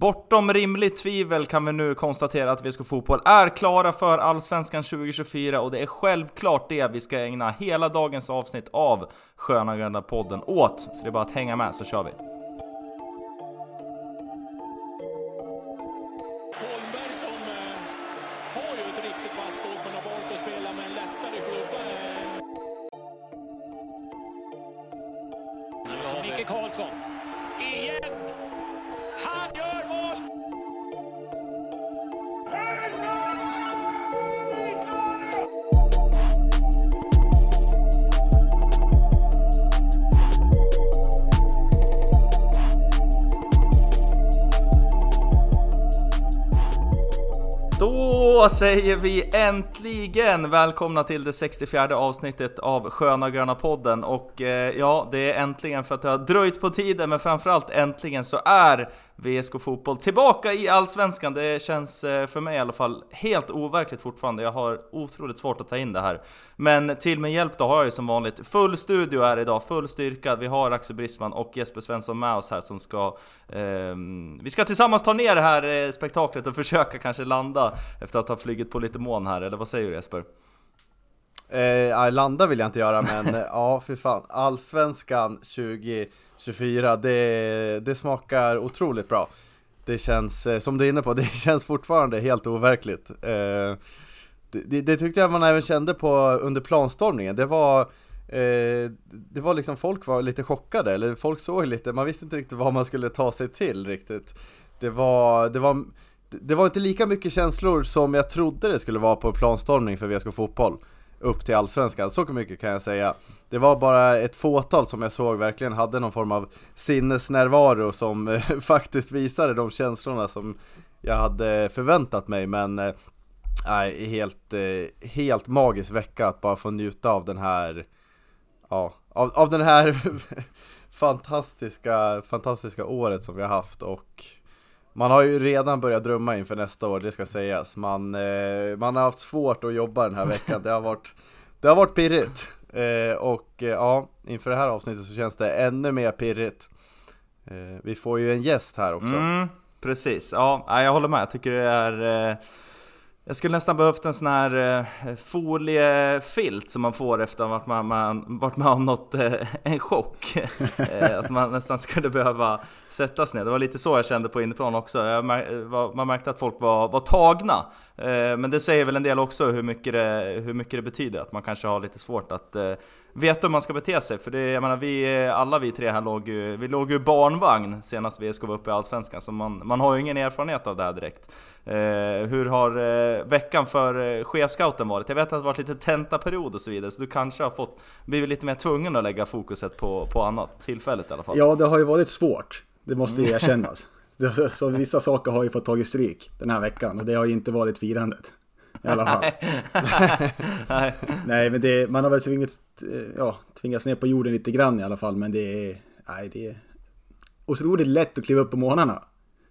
Bortom rimligt tvivel kan vi nu konstatera att VSK Fotboll är klara för Allsvenskan 2024 och det är självklart det vi ska ägna hela dagens avsnitt av Sköna Gröna podden åt. Så det är bara att hänga med så kör vi. Säger vi äntligen välkomna till det 64 avsnittet av Sköna Gröna podden. Och eh, ja, det är äntligen för att det har dröjt på tiden, men framförallt äntligen så är VSK Fotboll tillbaka i Allsvenskan. Det känns eh, för mig i alla fall helt overkligt fortfarande. Jag har otroligt svårt att ta in det här. Men till min hjälp då har jag ju som vanligt full studio här idag, full styrka. Vi har Axel Brisman och Jesper Svensson med oss här som ska... Eh, vi ska tillsammans ta ner det här eh, spektaklet och försöka kanske landa efter att ha flugit på lite mån här, eller vad säger du Jesper? Eh, landa vill jag inte göra, men ja, för fan. Allsvenskan 2024, det, det smakar otroligt bra. Det känns, eh, som du är inne på, det känns fortfarande helt overkligt. Eh, det, det, det tyckte jag man även kände på under planstormningen. Det var, eh, det var liksom, folk var lite chockade, eller folk såg lite, man visste inte riktigt vad man skulle ta sig till riktigt. Det var, det var, det var inte lika mycket känslor som jag trodde det skulle vara på en planstormning för VSK Fotboll upp till Allsvenskan, så mycket kan jag säga. Det var bara ett fåtal som jag såg verkligen hade någon form av sinnesnärvaro som eh, faktiskt visade de känslorna som jag hade förväntat mig, men eh, nej, helt, eh, helt magisk vecka att bara få njuta av den här, ja, av, av den här fantastiska, fantastiska året som vi har haft och man har ju redan börjat drömma inför nästa år, det ska sägas. Man, eh, man har haft svårt att jobba den här veckan, det har varit, det har varit pirrigt. Eh, och eh, ja, inför det här avsnittet så känns det ännu mer pirrigt. Eh, vi får ju en gäst här också. Mm, precis, ja, jag håller med. Jag tycker det är... Eh, jag skulle nästan behövt en sån här eh, foliefilt som man får efter att man, man varit med om något, eh, en chock. eh, att man nästan skulle behöva sättas ner. Det var lite så jag kände på inneplan också. Mär, man märkte att folk var, var tagna. Men det säger väl en del också hur mycket, det, hur mycket det betyder. Att man kanske har lite svårt att veta hur man ska bete sig. För det, jag menar, vi, alla vi tre här låg ju, vi låg ju barnvagn senast vi var uppe i Allsvenskan. Så man, man har ju ingen erfarenhet av det här direkt. Eh, hur har eh, veckan för eh, chefscouten varit? Jag vet att det har varit lite tentaperiod och så vidare, så du kanske har fått, blivit lite mer tvungen att lägga fokuset på, på annat, tillfället i alla fall. Ja, det har ju varit svårt. Det måste ju erkännas. Så vissa saker har ju fått tagit stryk den här veckan och det har ju inte varit firandet. I alla fall. Nej. men det, man har väl tvingats, ja, tvingats ner på jorden lite grann i alla fall. Men det är, nej, det är otroligt lätt att kliva upp på morgnarna.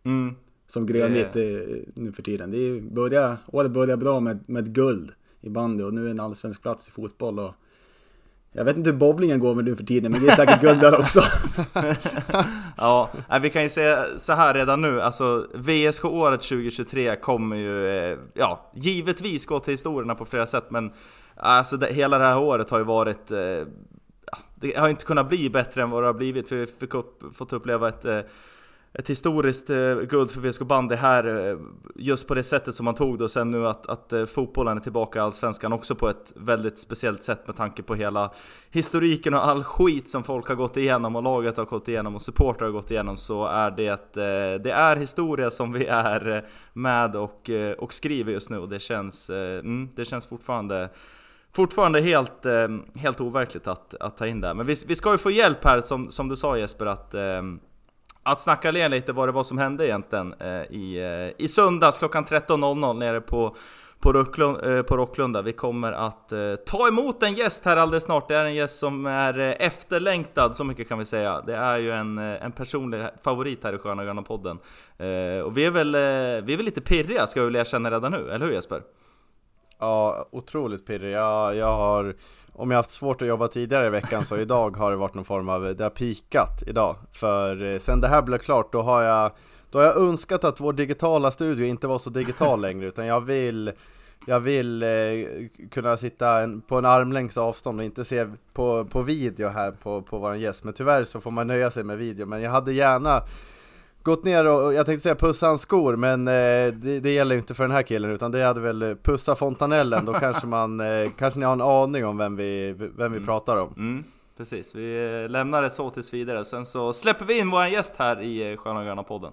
Mm. Som grönvit det... nu för tiden. Det är, börja, året börjar bra med, med guld i bandy och nu är en allsvensk plats i fotboll. Och jag vet inte hur bowlingen går med nu för tiden, men det är säkert guld där också. ja, vi kan ju säga så här redan nu, alltså VSK-året 2023 kommer ju, eh, ja, givetvis gå till historierna på flera sätt, men alltså det, hela det här året har ju varit, eh, det har inte kunnat bli bättre än vad det har blivit, vi har fått uppleva ett eh, ett historiskt eh, guld för VSK bandy här eh, just på det sättet som man tog det och sen nu att, att eh, fotbollen är tillbaka i Allsvenskan också på ett väldigt speciellt sätt med tanke på hela historiken och all skit som folk har gått igenom och laget har gått igenom och supportrar har gått igenom så är det, eh, det är historia som vi är eh, med och, eh, och skriver just nu och det känns, eh, mm, det känns fortfarande Fortfarande helt, helt overkligt att, att ta in det. Men vi, vi ska ju få hjälp här som, som du sa Jesper att att snacka ner lite vad det var som hände egentligen eh, i, eh, i söndags klockan 13.00 nere på på, Rucklund, eh, på Rocklunda. Vi kommer att eh, ta emot en gäst här alldeles snart. Det är en gäst som är eh, efterlängtad, så mycket kan vi säga. Det är ju en, eh, en personlig favorit här i Sköna Gröna podden. Eh, och vi är, väl, eh, vi är väl lite pirriga, ska vi väl erkänna redan nu, eller hur Jesper? Ja, otroligt pirrig. Jag, jag har om jag haft svårt att jobba tidigare i veckan så idag har det varit någon form av, det har pikat idag. För eh, sen det här blev klart då har jag, då har jag önskat att vår digitala studio inte var så digital längre utan jag vill jag vill eh, kunna sitta en, på en armlängds avstånd och inte se på, på video här på, på våran gäst Men tyvärr så får man nöja sig med video Men jag hade gärna gått ner och, jag tänkte säga pussa hans skor men eh, det, det, gäller inte för den här killen utan det hade väl pussa fontanellen Då kanske man, eh, kanske ni har en aning om vem vi, vem vi mm. pratar om mm. Precis, vi eh, lämnar det så tills vidare. Sen så släpper vi in vår gäst här i eh, Sköna Gröna podden.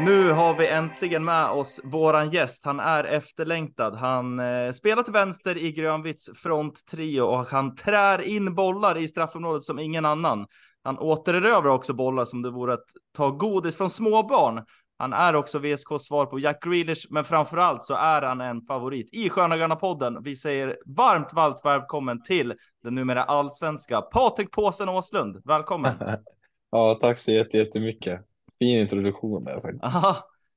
Nu har vi äntligen med oss våran gäst. Han är efterlängtad. Han eh, spelar till vänster i grönvits fronttrio och han trär in bollar i straffområdet som ingen annan. Han återerövrar också bollar som det vore att ta godis från småbarn. Han är också VSKs svar på Jack Grealish, men framförallt så är han en favorit i Sköna Gröna podden. Vi säger varmt, varmt välkommen till den numera allsvenska Patrik Påsen Åslund. Välkommen! ja, tack så jättemycket. Fin introduktion där faktiskt. Aha.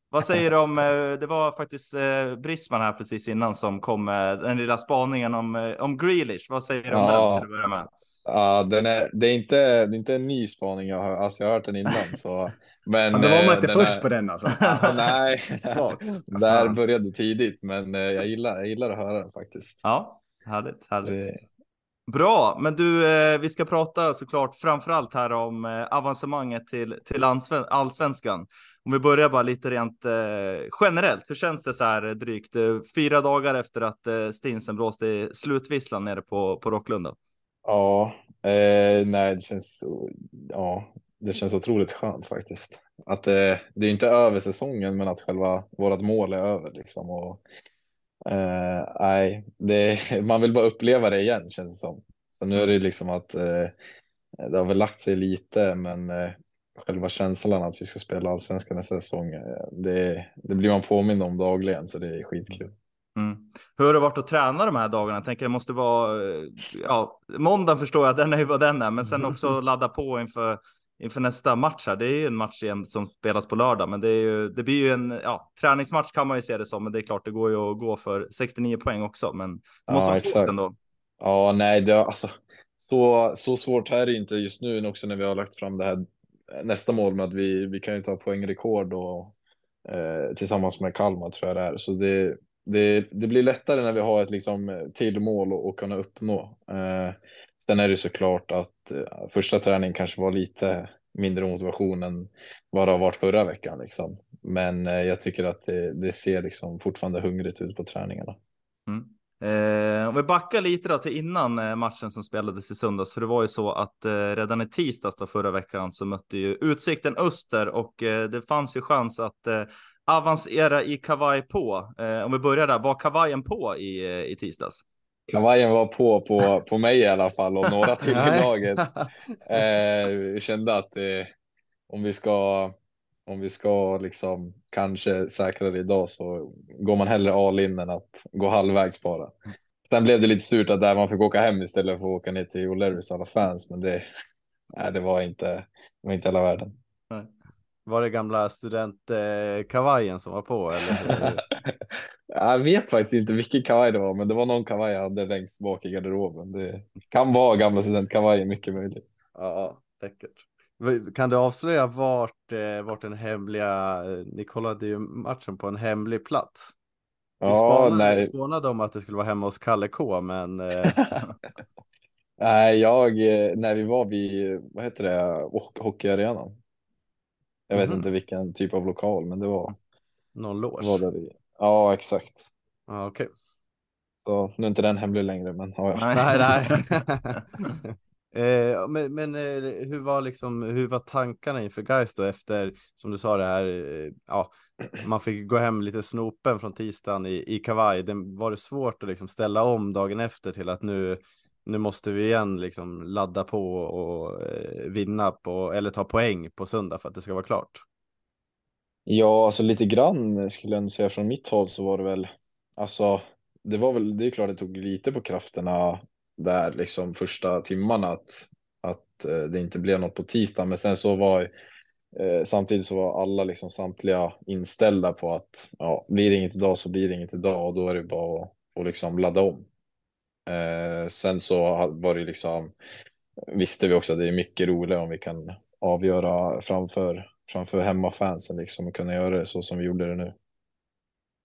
Vad säger du om, eh, det var faktiskt eh, Brisman här precis innan som kom med den lilla spaningen om, eh, om Grealish. Vad säger du om ja. den till att börja med? Ja, den är, det, är inte, det är inte en ny spaning, jag har, alltså jag har hört den innan. Så, men, men då var man inte först är... på den alltså? nej, där började tidigt, men jag gillar, jag gillar att höra den faktiskt. Ja, härligt, härligt. Det... Bra, men du, eh, vi ska prata såklart framförallt här om eh, avancemanget till, till allsvenskan. Om vi börjar bara lite rent eh, generellt, hur känns det så här drygt eh, fyra dagar efter att eh, Stinsen blåste i slutvisslan nere på, på Rocklunda? Ja, eh, nej, det känns, ja, det känns otroligt skönt faktiskt. Att eh, det är inte över säsongen, men att själva vårt mål är över liksom. Och eh, nej, det, man vill bara uppleva det igen känns det som. Så nu är det liksom att eh, det har väl lagt sig lite, men eh, själva känslan att vi ska spela allsvenskan nästa säsong, eh, det, det blir man påmind om dagligen, så det är skitkul. Mm. Hur har det varit att träna de här dagarna? Jag tänker det måste vara, ja, måndag förstår jag att den är vad den är, men sen också ladda på inför inför nästa match här. Det är ju en match igen som spelas på lördag, men det, är ju, det blir ju en ja, träningsmatch kan man ju se det som, men det är klart det går ju att gå för 69 poäng också, men det måste ja, vara exakt. svårt ändå. Ja, nej, det, alltså, så, så svårt är det inte just nu också när vi har lagt fram det här nästa mål med att vi, vi kan ju ta poängrekord och eh, tillsammans med Kalmar tror jag det är. Så det, det, det blir lättare när vi har ett liksom, till mål att kunna uppnå. Eh, Sen är det såklart att eh, första träningen kanske var lite mindre motivation än vad det har varit förra veckan. Liksom. Men eh, jag tycker att det, det, ser liksom fortfarande hungrigt ut på träningarna. Mm. Eh, om vi backar lite då till innan eh, matchen som spelades i söndags, för det var ju så att eh, redan i tisdags då förra veckan så mötte ju Utsikten Öster och eh, det fanns ju chans att eh, avancera i kavaj på. om vi börjar där, var kavajen på i, i tisdags? Kavajen var på, på på mig i alla fall och några till i laget. Eh, kände att eh, om vi ska om vi ska liksom kanske säkra det idag så går man hellre all in än att gå halvvägs bara. Sen blev det lite surt att där man fick åka hem istället för att åka ner till O'Learys alla fans, men det, nej, det var inte, det var inte hela världen. Var det gamla studentkavajen som var på eller? jag vet faktiskt inte vilken kavaj det var, men det var någon kavaj jag hade längst bak i garderoben. Det kan vara gamla studentkavajen, mycket möjligt. Ja, läckert. Kan du avslöja vart, eh, vart den hemliga, eh, ni kollade ju matchen på en hemlig plats. Vi ja, spånade, nej. spånade om att det skulle vara hemma hos Kalle K, men. Eh... nej, jag, när vi var vid, vad heter det, hockeyarenan. Jag vet mm. inte vilken typ av lokal, men det var. Någon loge? Var där vi... Ja, exakt. Ja, okej. Okay. Så nu är inte den hemlig längre, men ja. Nej, nej. eh, men men eh, hur var liksom, hur var tankarna inför Gais då efter, som du sa det här, eh, ja, man fick gå hem lite snopen från tisdagen i, i kavaj. Det, var det svårt att liksom ställa om dagen efter till att nu nu måste vi igen liksom ladda på och eh, vinna på eller ta poäng på söndag för att det ska vara klart. Ja, alltså lite grann skulle jag säga från mitt håll så var det väl alltså. Det var väl. Det är klart det tog lite på krafterna där liksom första timmarna att att eh, det inte blev något på tisdag, men sen så var eh, samtidigt så var alla liksom samtliga inställda på att ja, blir det inget idag så blir det inget idag och då är det bara att och liksom ladda om. Eh, sen så var det liksom, visste vi också att det är mycket roligare om vi kan avgöra framför, framför hemmafansen liksom och kunna göra det så som vi gjorde det nu.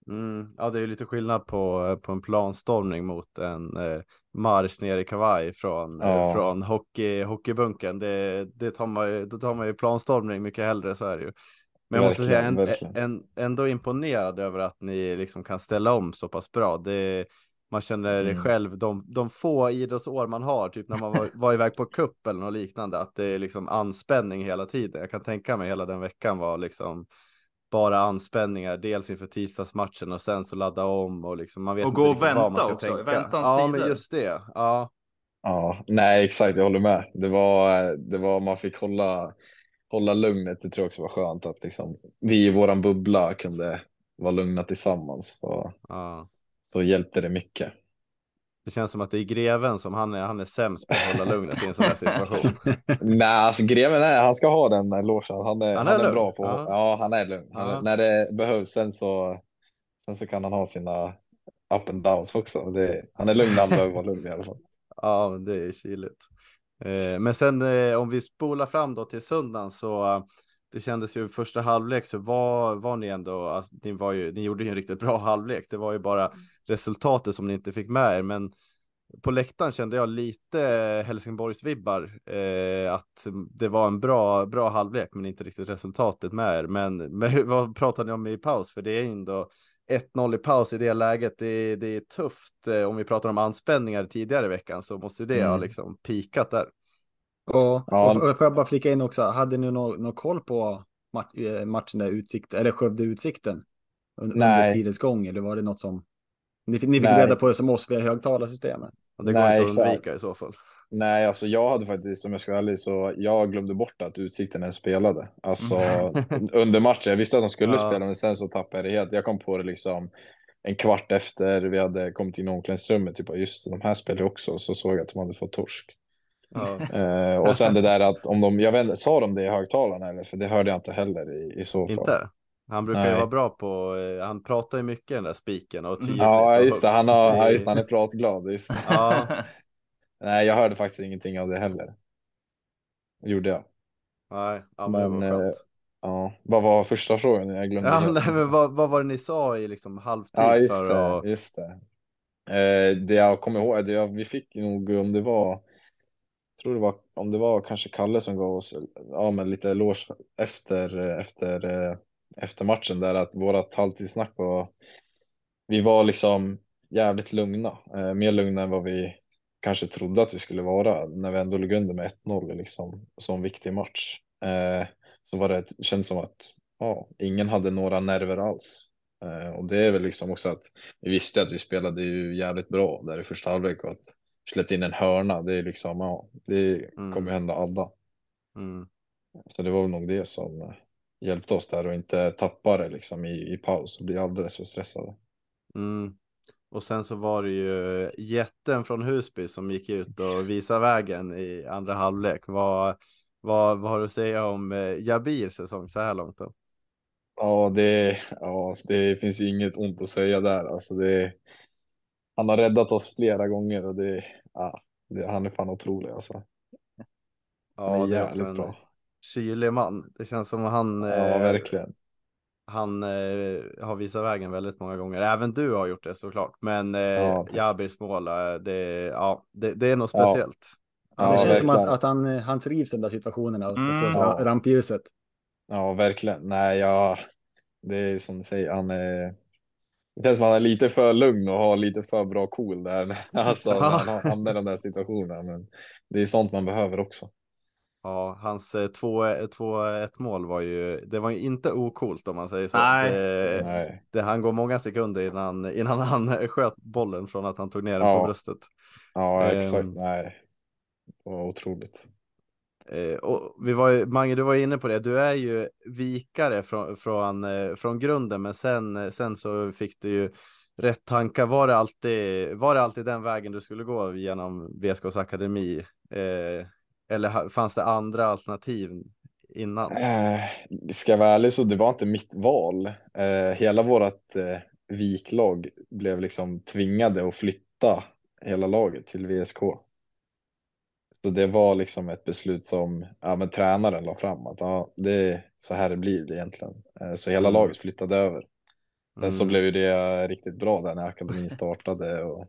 Mm, ja, det är ju lite skillnad på, på en planstormning mot en eh, marsch ner i kavaj från, eh, Ja. från hockey, hockeybunken. Det, det tar man ju, då tar man ju planstormning mycket hellre, så är det ju. Men jag måste säga, en, Verkligen, verkligen. en, ändå imponerad över att ni liksom kan ställa om så pass bra. Det, man känner Mm. själv, de, de få idrottsår man har, typ när man var, var iväg på cup eller något liknande, att det är liksom anspänning hela tiden. Jag kan tänka mig hela den veckan var liksom bara anspänningar, dels inför tisdagsmatchen och sen så ladda om och liksom man vet Och inte gå och riktigt vad man vänta ska också, tänka. väntans Ja, men tider. just det. Ja, Ja, nej exakt, jag håller med. Det var, det var, man fick hålla, hålla lugnet, det tror jag också var skönt att liksom, vi i våran bubbla kunde vara lugna tillsammans. Och, ja. Så hjälpte det mycket. Det känns som att det är greven som han är, han är sämst på att hålla lugnet i en sån här situation. Nej, alltså greven är, han ska ha den elogen. Han är, Han han är är, lugn. bra på, Ja. ja. han är lugn. Han, Ja. När det behövs, sen så, sen så kan han ha sina up and downs också. Det, han är lugn när han behöver vara lugn i alla fall. Ja, men det är kyligt. Eh, men sen eh, om vi spolar fram då till söndagen så eh, det kändes ju första halvlek så var, var ni ändå, alltså, ni, var ju, ni gjorde ju en riktigt bra halvlek. Det var ju bara resultatet som ni inte fick med er, men på läktaren kände jag lite Helsingborgs-vibbar, eh, att det var en bra, bra halvlek, men inte riktigt resultatet med er. Men, men vad pratar ni om i paus? För det är ändå 1-0 i paus i det läget. Det, det är tufft. Eh, om vi pratar om anspänningar tidigare i veckan så måste det ha Mm. liksom pikat där. Och, Ja. och, och får jag bara flika in också, hade ni någon nå koll på eh, matchen där utsikt, eller Skövde-utsikten? Under, Nej. under tidens gång, eller var det något som ni, ni fick Nej. reda på det som oss via högtalarsystemet? Och det går Nej, inte att exakt. undvika i så fall. Nej, alltså jag hade faktiskt, som jag ska vara ärlig, så jag glömde bort att Utsikten ens spelade. Alltså under matchen, jag visste att de skulle Ja. spela, men sen så tappade jag det helt. Jag kom på det liksom en kvart efter vi hade kommit in i omklädningsrummet, typ just de här spelar också, så såg jag att de hade fått torsk. Ja. Eh, och sen det där att om de, jag vet sa de det i högtalarna eller? För det hörde jag inte heller i, i så fall. Inte? Han brukar ju Nej. vara bra på, eh, han pratar ju mycket den där spiken och tydligt. Ja, och just det, han, har, ja, just det, han är pratglad. Just. Ja, Nej, jag hörde faktiskt ingenting av det heller. Gjorde jag. nej, ja, men, Men, var skönt. Ja, vad var första frågan? Jag glömde Ja, nej, men vad, vad var det ni sa i liksom halvtid Ja, just för det. att... Just det. Eh, det jag kommer ihåg, det jag, vi fick nog om det var, tror det var, om det var kanske Kalle som gav oss ja, men lite eloge efter, efter, eh, efter matchen där att vårat halvtidssnack var, vi var liksom jävligt lugna, eh, mer lugna än vad vi kanske trodde att vi skulle vara när vi ändå låg under med 1-0 i liksom, så viktig match. Eh, så var det, det kändes som att ja, ingen hade några nerver alls. Eh, och det är väl liksom också att vi visste att vi spelade ju jävligt bra där i första halvlek och att släppte in en hörna, det är liksom, ja, det Mm. kommer ju hända alla. Mm. Så det var väl nog det som eh, hjälpte oss där och inte tappa det liksom i, i paus och bli alldeles för stressade. Mm. Och sen så var det ju jätten från Husby som gick ut och visade vägen i andra halvlek. Vad, vad, vad har du att säga om eh, Jabirs säsong så här långt då? Ja, det, ja, det finns ju inget ont att säga där. Alltså det, han har räddat oss flera gånger och det, ja, det, han är fan otrolig alltså. Ja, det är jävligt bra. Kylig man. Det känns som han, Ja, eh, verkligen. han eh, har visat vägen väldigt många gånger. Även du har gjort det såklart. Men eh, Ja. Jabirs mål, eh, det, ja, det, det är något speciellt. Ja, det Ja, känns som att, verkligen. att han, han trivs i de där situationerna och Mm. står rampljuset. Ja, verkligen. Nej, ja, det är som du säger, han är... Det känns som att han är lite för lugn och har lite för bra cool där. Alltså, när han hamnar i de där situationerna. Men det är sånt man behöver också. Ja, hans eh, 2-1 mål var ju, det var ju inte okult om man säger så. Nej. Det, Nej. det, han går många sekunder innan, innan han sköt bollen från att han tog ner den Ja. på bröstet. Ja, exakt. Nej. Det var otroligt. Eh, och vi var ju, Mange, du var inne på det. Du är ju vikare från, från, eh, från grunden, men sen, eh, sen så fick du ju rätt tankar. Var det alltid, var det alltid den vägen du skulle gå genom VSKs akademi? Eh, eller fanns det andra alternativ innan? Eh, ska jag vara ärlig så det var inte mitt val. Eh, hela vårt eh, viklag blev liksom tvingade att flytta hela laget till VSK. Så det var liksom ett beslut som ja, men tränaren la fram att ja, det är så här det blir det egentligen. Eh, Så hela Mm. laget flyttade över. Sen så Mm. blev ju det riktigt bra där när akademin startade och,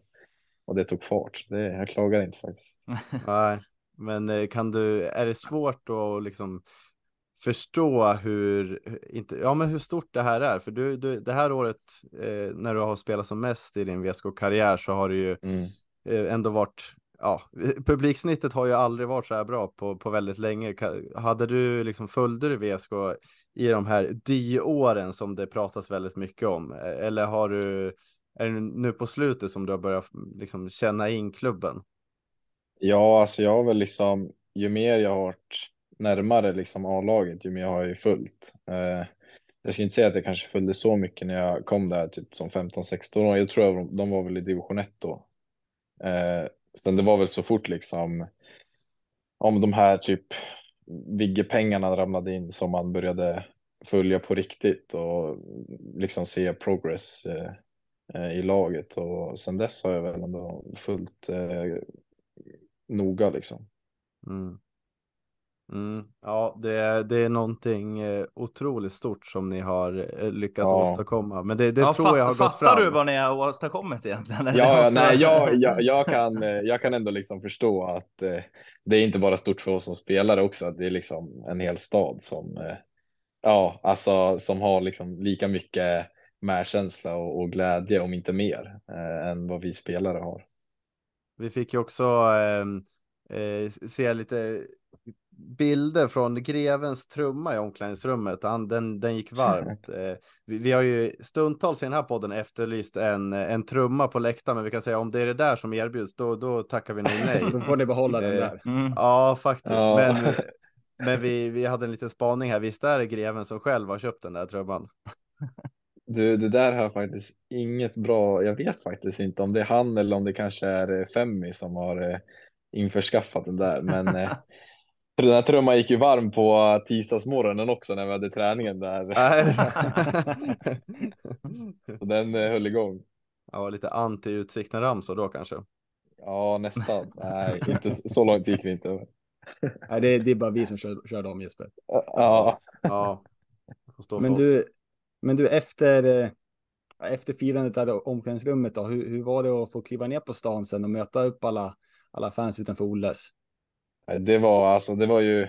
och det tog fart. Det, jag klagar inte faktiskt. Nej, men eh, kan du, är det svårt att liksom förstå hur, inte, ja men hur stort det här är? För du, du det här året eh, när du har spelat som mest i din VSK-karriär så har det ju Mm. eh, ändå varit, ja, publiksnittet har ju aldrig varit så här bra på, på väldigt länge. Hade du liksom, följde du VSK i de här dyåren som det pratas väldigt mycket om? Eh, Eller har du, är det nu på slutet som du har börjat liksom känna in klubben? Ja, alltså jag har väl liksom, ju mer jag har varit närmare liksom A-laget, ju mer har jag ju följt. Eh, jag ska inte säga att jag kanske följde så mycket när jag kom där, typ som 15-16 år. Jag tror att de, var väl i division 1 då. Eh, sen det var väl så fort liksom, om de här typ Vigge-pengarna ramlade in som man började följa på riktigt och liksom se progress eh, eh i laget. Och sen dess har jag väl ändå följt eh, noga liksom. Mm. Mm. Ja, det är, det är någonting eh, otroligt stort som ni har eh, lyckats Ja. åstadkomma. Men det, det Ja, tror jag har gått fattar fram. du vad ni har åstadkommit egentligen? Eller Ja, nej, jag, jag, jag, kan, eh, jag kan ändå liksom förstå att eh, det är inte bara stort för oss som spelare också, att det är liksom en hel stad som, eh, ja, alltså som har liksom lika mycket medkänsla och, och glädje, om inte mer, eh, än vad vi spelare har. Vi fick ju också ehm, eh, se lite bilder från grevens trumma i omklädningsrummet. Han, den, den gick varmt. Eh, vi, vi har ju stundtals i den här podden efterlyst en, en trumma på läktaren, men vi kan säga om det är det där som erbjuds, då, då tackar vi nog nej. Då får ni behålla den Eh, där. Mm. Ja, faktiskt. Ja. Men, men vi, vi hade en liten spaning här. Visst är det greven som själv har köpt den där trumman? Du, det där har faktiskt inget bra, jag vet faktiskt inte om det är han eller om det kanske är eh, Femmi som har eh, införskaffat den där, men eh, den här trumman gick ju varm på tisdagsmorgonen också när vi hade träningen där. Den höll igång. ja, lite anti-utsikten ramsor då kanske. Ja, nästan. Nej, inte så långt gick vi inte. Nej, det, är- det är bara vi som kör, kör dem Jesper. Ja, Ja, Men du, men du efter, eh, efter firandet där i omklädningsrummet då, hur, hur var det att få kliva ner på stan sen och möta upp alla, alla fans utanför Olles? Det var alltså, det var ju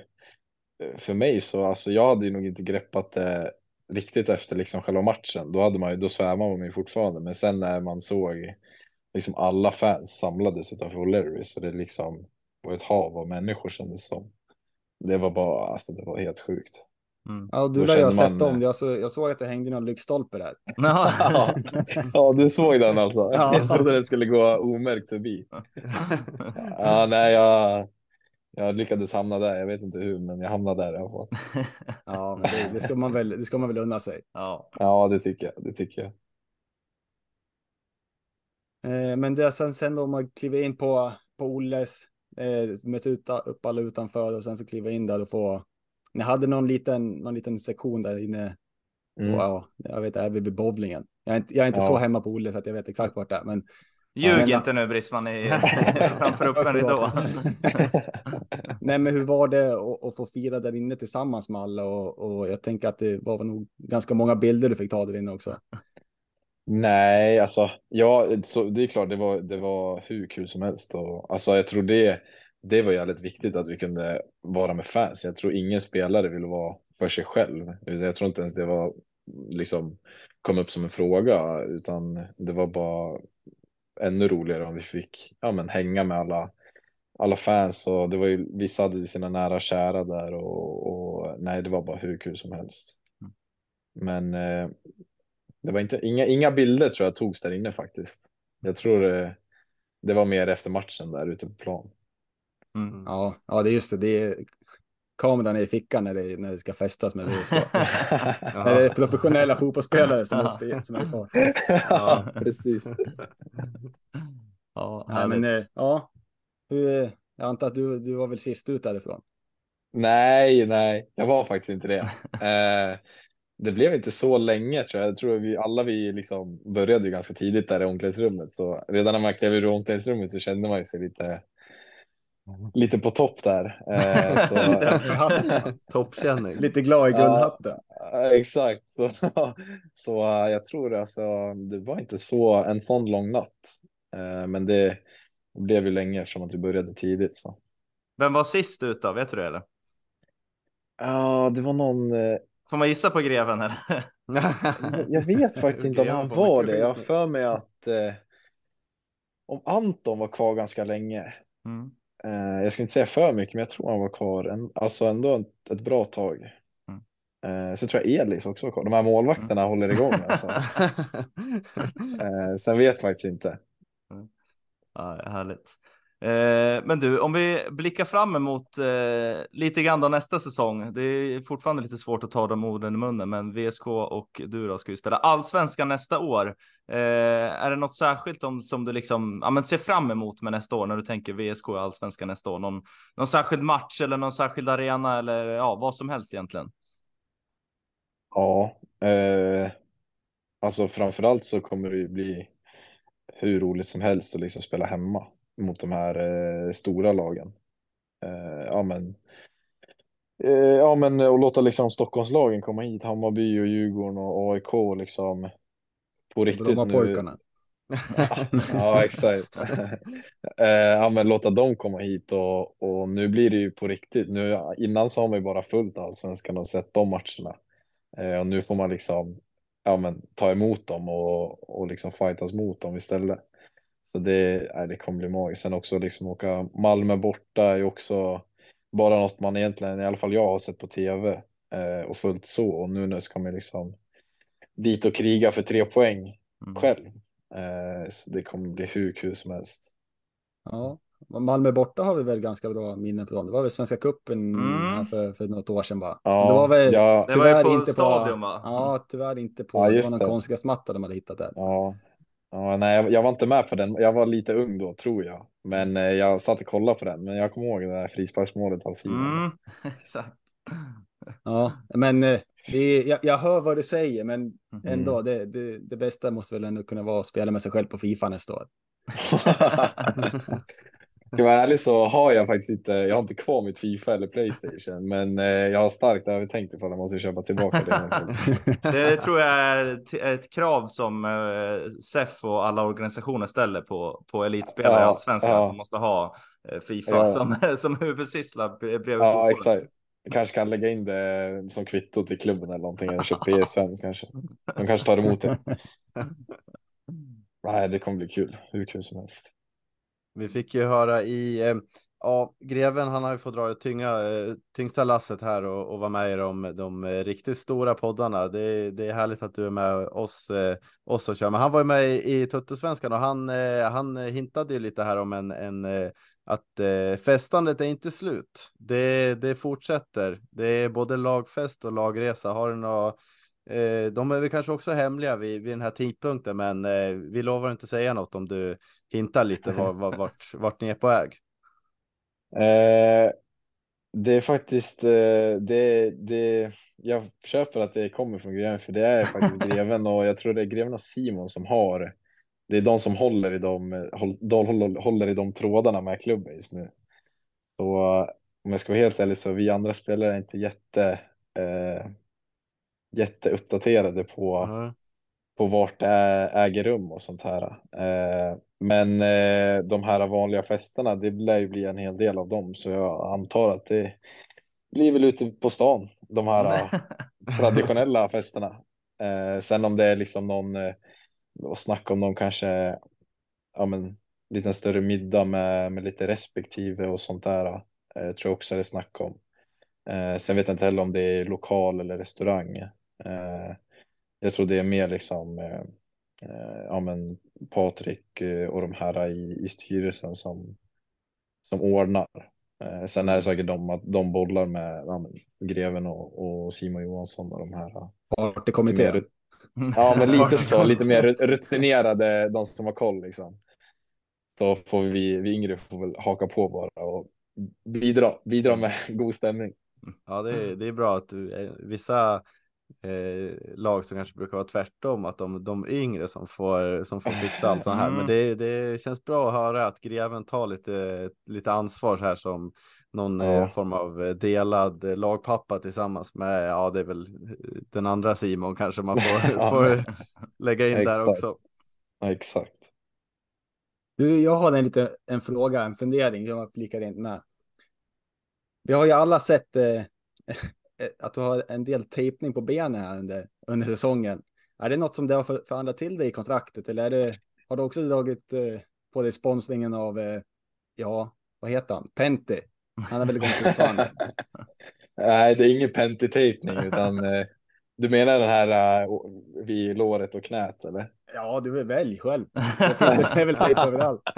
eh, för mig så, alltså jag hade ju nog inte greppat det riktigt efter liksom själva matchen. Då hade man ju, då svävar man ju fortfarande, men sen när man såg liksom alla fans samlades utanför O'Leary så det liksom var ett hav av människor kändes som. Det var bara, alltså det var helt sjukt. Mm. Ja, du lär ju ha sett man- om. Jag, så, jag såg att det hängde någon lyktstolpe där. Ja, ja du såg den alltså. Ja. Jag trodde den skulle gå omärkt förbi. Ja, nej, jag, jag lyckades hamna där. Jag vet inte hur, men jag hamnade där i alla fall. Ja, men det, det, ska man väl, det ska man väl unna sig. ja. Ja, det tycker jag. Det tycker jag. Eh, men det är sen, sen då man kliver in på, på Olles, eh, möter ut, upp alla utanför och sen så kliver in där och få. Ni hade någon liten, någon liten sektion där inne. Mm. Och, ja, jag vet, är vid bowlingen. Jag är inte, jag är inte Ja. så hemma på Olle så att jag vet exakt vart det är. Men Ljug men- inte nu Brisman i, framför upp en ridå. Nej, men hur var det att, att få fira där inne tillsammans med alla? Och, och jag tänker att det var nog ganska många bilder du fick ta där inne också. Nej, alltså, ja, så, det är klart, det var, det var hur kul som helst. Och, alltså, jag tror det, det var jävligt viktigt att vi kunde vara med fans. Jag tror ingen spelare ville vara för sig själv. Jag tror inte ens det var liksom kom upp som en fråga, utan det var bara ännu roligare om vi fick ja, men, hänga med alla, alla fans. Och det var ju, vissa hade sina nära och kära där och, och nej, det var bara hur kul som helst. Men eh, det var inte, inga, inga bilder tror jag togs där inne faktiskt. Jag tror det, det var mer efter matchen där ute på plan. Mm. Ja, ja, det är just det. Det är kameran är i fickan när det, när det ska festas med VSK. När det är professionella fotbollsspelare som, är som är kvar. ja, precis. Ja, Nej, men eh, ja, hur, eh, jag antar att du, du var väl sist ut därifrån. Nej, nej, jag var faktiskt inte det. Eh, det blev inte så länge tror jag. Jag tror vi alla vi liksom började ju ganska tidigt där i omklädningsrummet. Så redan när man klev ur omklädningsrummet så kände man ju sig lite, lite på topp där. Eh, så, Toppkänning. Lite glad i guldhatten. Ja, exakt. Så, så eh, jag tror alltså, det var inte så en sån lång natt. Eh, men det blev ju länge eftersom att vi började tidigt. Så. Vem var sist ut då? Vet du det eller? Ja, det var någon. eh, Får man gissa på greven eller? Jag vet faktiskt inte om han var det. Jag har för mig att eh, om Anton var kvar ganska länge. Mm. Eh, jag ska inte säga för mycket, men jag tror han var kvar en, alltså ändå ett, ett bra tag. Mm. Eh, så tror jag Elis också var kvar. De här målvakterna håller igång alltså. eh, sen vet jag faktiskt inte. Ja, härligt. Eh, men du, om vi blickar fram emot eh, lite grann då nästa säsong. Det är fortfarande lite svårt att ta de orden i munnen, men VSK och du då ska ju spela allsvenskan nästa år. Eh, är det något särskilt om, som du liksom ja, men ser fram emot med nästa år när du tänker VSK och allsvenskan nästa år? Någon, någon särskild match eller någon särskild arena eller ja, vad som helst egentligen? Ja, eh, alltså framförallt så kommer det ju bli hur roligt som helst att liksom spela hemma mot de här eh, stora lagen. Eh, ja, men, eh, ja, men och låta liksom Stockholmslagen komma hit, Hammarby och Djurgården och AIK liksom på riktigt nu. Brommapojkarna. Ja, exakt. eh, ja, men låta dem komma hit och, och nu blir det ju på riktigt. Nu, innan så har man ju bara följt allsvenskan och sett de matcherna. Eh, och nu får man liksom ja, men, ta emot dem och, och liksom fightas mot dem istället. Så det, nej, det kommer bli magiskt. Sen också liksom åka Malmö borta är ju också bara något man egentligen, i alla fall jag har sett på tv eh, och följt så. Och nu, nu ska man liksom dit och kriga för tre poäng Mm. själv. Eh, så det kommer bli hur kul som helst. Ja. Malmö borta har vi väl ganska bra minnen från. Det var väl Svenska cupen Mm. för, för något år sedan va? Ja, det var väl ja, Det var tyvärr på inte Stadion, på, va? Ja, tyvärr inte på, Ja, det var någon det. konstgräsmatta de hade hittat där. ja, ja, nej, jag, jag var inte med på den. Jag var lite ung då, tror jag. Men eh, jag satt och kollade på den. Men jag kommer ihåg det där frisparksmålet av Simon. Mm, exakt. Ja, men eh, det jag, jag hör vad du säger, men Mm. ändå, det, det, det bästa måste väl ändå kunna vara att spela med sig själv på Fifa nästa år. Ska vara ärlig så har jag faktiskt inte, jag har inte kvar mitt Fifa eller Playstation, men eh, jag har starkt övertänkt ifall jag måste köpa tillbaka det. Det tror jag är ett- krav som eh, SEF och alla organisationer ställer på, på elitspelare i Ja, allsvenskan. ja. Att de måste ha eh, Fifa Ja. som, som huvudsyssla bredvid Ja, fotbollen. exakt. Jag kanske kan lägga in det som kvitto till klubben eller någonting, eller köpa PS5 kanske. De kanske tar emot det. Nej, det kommer bli kul, hur kul som helst. Vi fick ju höra i, eh, ja, greven han har ju fått dra det tynga, eh, tyngsta lasset här och, och vara med i de, de eh, riktigt stora poddarna. Det, det är härligt att du är med oss, eh, oss och kör. Men han var ju med i, i Tuttosvenskan och han, eh, han hintade ju lite här om en, en eh, att eh, festandet är inte slut. Det, det fortsätter. Det är både lagfest och lagresa. Har du några Eh, de är väl kanske också hemliga vid, vid den här tidpunkten, men eh, vi lovar inte säga något om du hintar lite var, var, vart, vart ni är på väg. Eh, det är faktiskt, eh, det, det, jag köper att det kommer från greven, för det är faktiskt greven och jag tror det är greven och Simon som har, det är de som håller i de, håll, håller, i de trådarna med klubben just nu. Så om jag ska vara helt ärlig så vi andra spelare är inte jätte, jätteuppdaterade på Ja. på vart det äger rum och sånt här. Eh, men eh, de här vanliga festerna, det lär ju bli en hel del av dem, så jag antar att det blir väl ute på stan, de här traditionella festerna. Eh, sen om det är liksom någon, eh, och snacka om någon kanske, ja men, lite större middag med, med lite respektive och sånt där, eh, tror jag också det är snack om. Eh, sen vet jag inte heller om det är lokal eller restaurang. Eh, jag tror det är mer liksom eh, eh, ja, men Patrik och de här i, i styrelsen som, som ordnar. Sen är det säkert de att de bollar med ja, men, Greven och, och Simon Johansson och de här. Partykommittén. Ja, men lite så, lite mer rutinerade, de som har koll liksom. Då får vi, vi yngre får väl haka på bara och bidra, bidra med god stämning. Ja, det, är- det är bra att du, vissa, eh, lag som kanske brukar vara tvärtom, att de, de yngre som får, som får fixa allt sånt här. Men Mm. det, det känns bra att höra att greven tar lite, lite ansvar här som någon Ja. eh, form av eh, delad eh, lagpappa tillsammans med, ja det är väl den andra Simon kanske man får, Ja. får lägga in där också. Ja, exakt. Du, jag har en liten en fråga, en fundering som jag flikar in med. Vi har ju alla sett eh, att du har en del tejpning på benen här under, under säsongen. Är det något som det har för- förhandlat till dig i kontraktet eller är det, har du också dragit eh, på dig sponsringen av, eh, ja, vad heter han, Penti? Han är väl igång fortfarande. Nej, det är ingen pentitejpning utan eh, du menar den här eh, vid låret och knät eller? Ja, du är välj själv. Det är väl tejp överallt.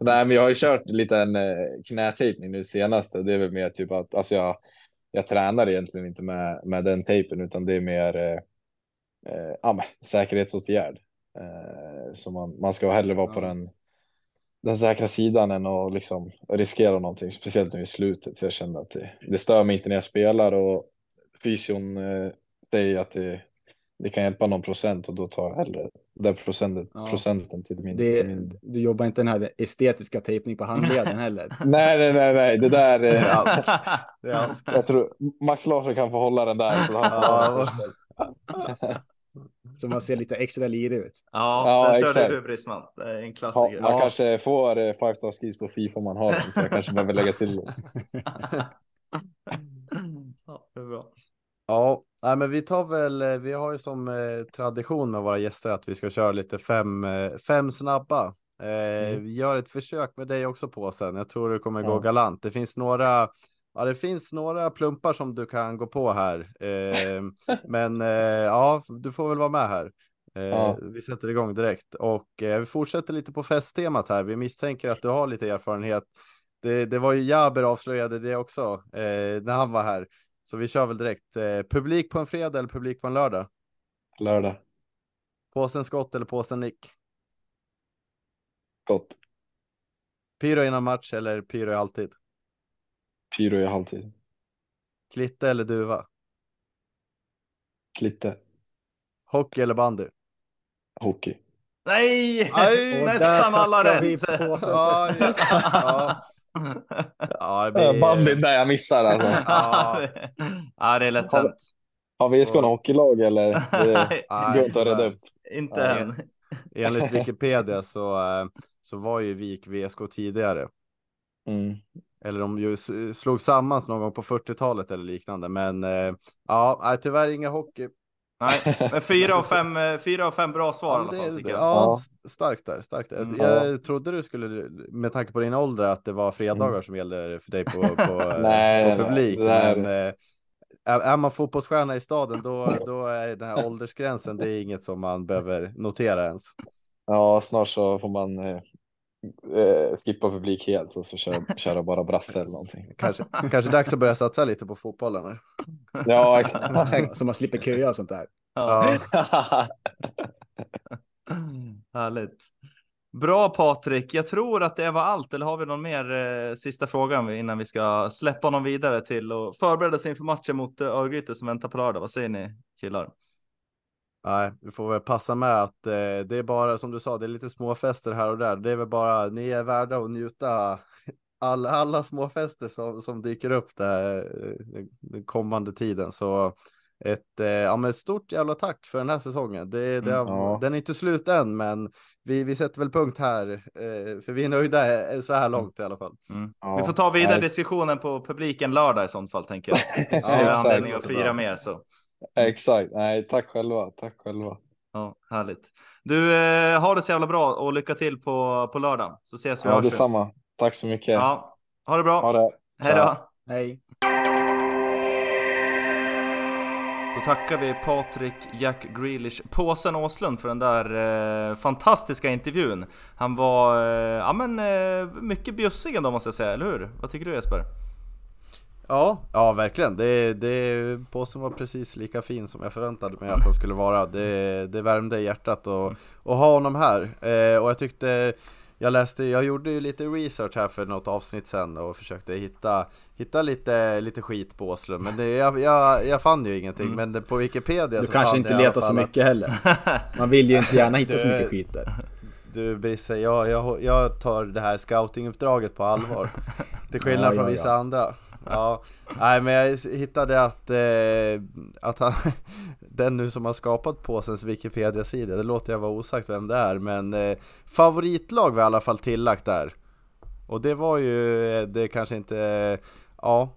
Nej, men jag har ju kört lite en eh, knätejpning nu senaste. Det är väl mer typ att alltså jag, jag tränar egentligen inte med, med den tejpen utan det är mer eh, eh, ja, säkerhetsåtgärd. Eh, så man, man ska hellre vara på Ja. den, den säkra sidan än att liksom riskera någonting, speciellt nu i slutet. Så jag kände att det, det stör mig inte när jag spelar och fysion eh, säger att det, det kan hjälpa någon procent och då tar jag hellre den procenten, Ja. procenten till min, Det, till min du jobbar inte den här estetiska tejpning på handleden heller. Nej, nej, nej, nej, det där. Eh, är ask. jag tror Max Larsson kan få hålla den där. Så Ja. Så man ser lite extra lirig ut. Ja, Ja, där körde exakt. du Brisman. Det är en Ja, klassiker. man Ja. kanske får eh, five star skis på Fifa om man har den, så jag kanske behöver lägga till det. Ja, det är bra. Ja, nej, men vi tar väl, eh, vi har ju som eh, tradition med våra gäster att vi ska köra lite fem, eh, fem snabba. Eh, Vi gör ett försök med dig också på sen. Jag tror det kommer gå Ja. galant. Det finns några, ja det finns några plumpar som du kan gå på här. Eh, men eh, ja, du får väl vara med här. Ja. Vi sätter igång direkt och vi fortsätter lite på festtemat här. Vi misstänker att du har lite erfarenhet. Det, det var ju Jaber avslöjade det också när han var här. Så vi kör väl direkt. Eh, publik på en fredag eller publik på en lördag? Lördag. Påsen skott eller påsen nick? Gott. Pyro innan match eller pyro i halvtid? Pyro i halvtid. Klitte eller duva? Klitte. Hockey eller bandy? Hockey. Nej! Aj, Nästan alla rätt! Ja, ja. Ja, det blir... Bandyn där jag missar alltså. Ja. ja, det är lätt hänt. Har VSK en hockeylag eller? Det går inte att reda upp. Inte Ja. än. Enligt Wikipedia så, eh, så var ju Vik VSK tidigare. Mm. Eller de ju slog sammans någon gång på 40-talet eller liknande. Men eh, ja, tyvärr inga hockey. Nej, men fyra av fem, eh, fyra av fem bra svar i Ja, alla det, fall det, tycker jag. ja, st- starkt där, starkt där. Mm. Jag trodde du skulle, med tanke på din ålder, att det var fredagar som gällde för dig på, på, Mm. Nej, på nej, publik. där- Men eh, är, är man fotbollsstjärna i staden, då, då är den här åldersgränsen, det är inget som man behöver notera ens. Ja, snart så får man eh, skippa publik helt och så köra, köra bara brasse eller någonting. Kanske, kanske dags att börja satsa lite på fotbollen. här. Ja, exakt. Så man slipper köa och sånt där. Ja, härligt. Bra Patrik, jag tror att det var allt. Eller har vi någon mer eh, sista frågan innan vi ska släppa honom vidare till och förbereda sig inför matchen mot eh, Örgryte som väntar på lördag? Vad säger ni killar? Nej, vi får väl passa med att eh, det är bara som du sa, det är lite småfester här och där. Det är väl bara, ni är värda att njuta all, alla småfester som, som dyker upp där, eh, den kommande tiden. Så ett eh, ja, men stort jävla tack för den här säsongen. Det, det har, ja. Den är inte slut än, men vi, vi sätter väl punkt här, eh, för vi är nöjda eh, så här långt i alla fall. Ja, vi får ta vidare nej, diskussionen på publiken lördag i sånt fall tänker jag. Så Ja, anledning att fira mer så. Exakt, nej tack själva, tack själva. Ja, härligt. Du, eh, har det så jävla bra och lycka till på, på lördag så ses vi Ja, detsamma. Tack så mycket. Ja, ha det bra. Ha det. Hej då. Hej. Då tackar vi Patrik Jack Grealish, påsen Åslund för den där eh, fantastiska intervjun. Han var, eh, ja men eh, mycket bjussig ändå måste jag säga, eller hur? Vad tycker du Jesper? Ja, ja verkligen. Det, det, påsen var precis lika fin som jag förväntade mig att den skulle vara. Det, det värmde hjärtat och, och ha honom här. Eh, och jag tyckte, jag läste, jag gjorde ju lite research här för något avsnitt sen och försökte hitta, hitta lite, lite skit på Åslund Men det, jag, jag, jag fann ju ingenting, Mm. men det, på Wikipedia Du så kanske inte letar så att- mycket heller. Man vill ju inte gärna hitta så Du- mycket skit där. Du Brisse, jag, jag, jag tar det här scoutinguppdraget på allvar Till skillnad Ja, från ja, vissa ja. andra Ja, nej men jag hittade att, eh, att han, den nu som har skapat påsens Wikipedia-sida, det låter jag vara osagt vem det är, men eh, favoritlag var i alla fall tillagt där. Och det var ju, eh, det kanske inte, eh, ja,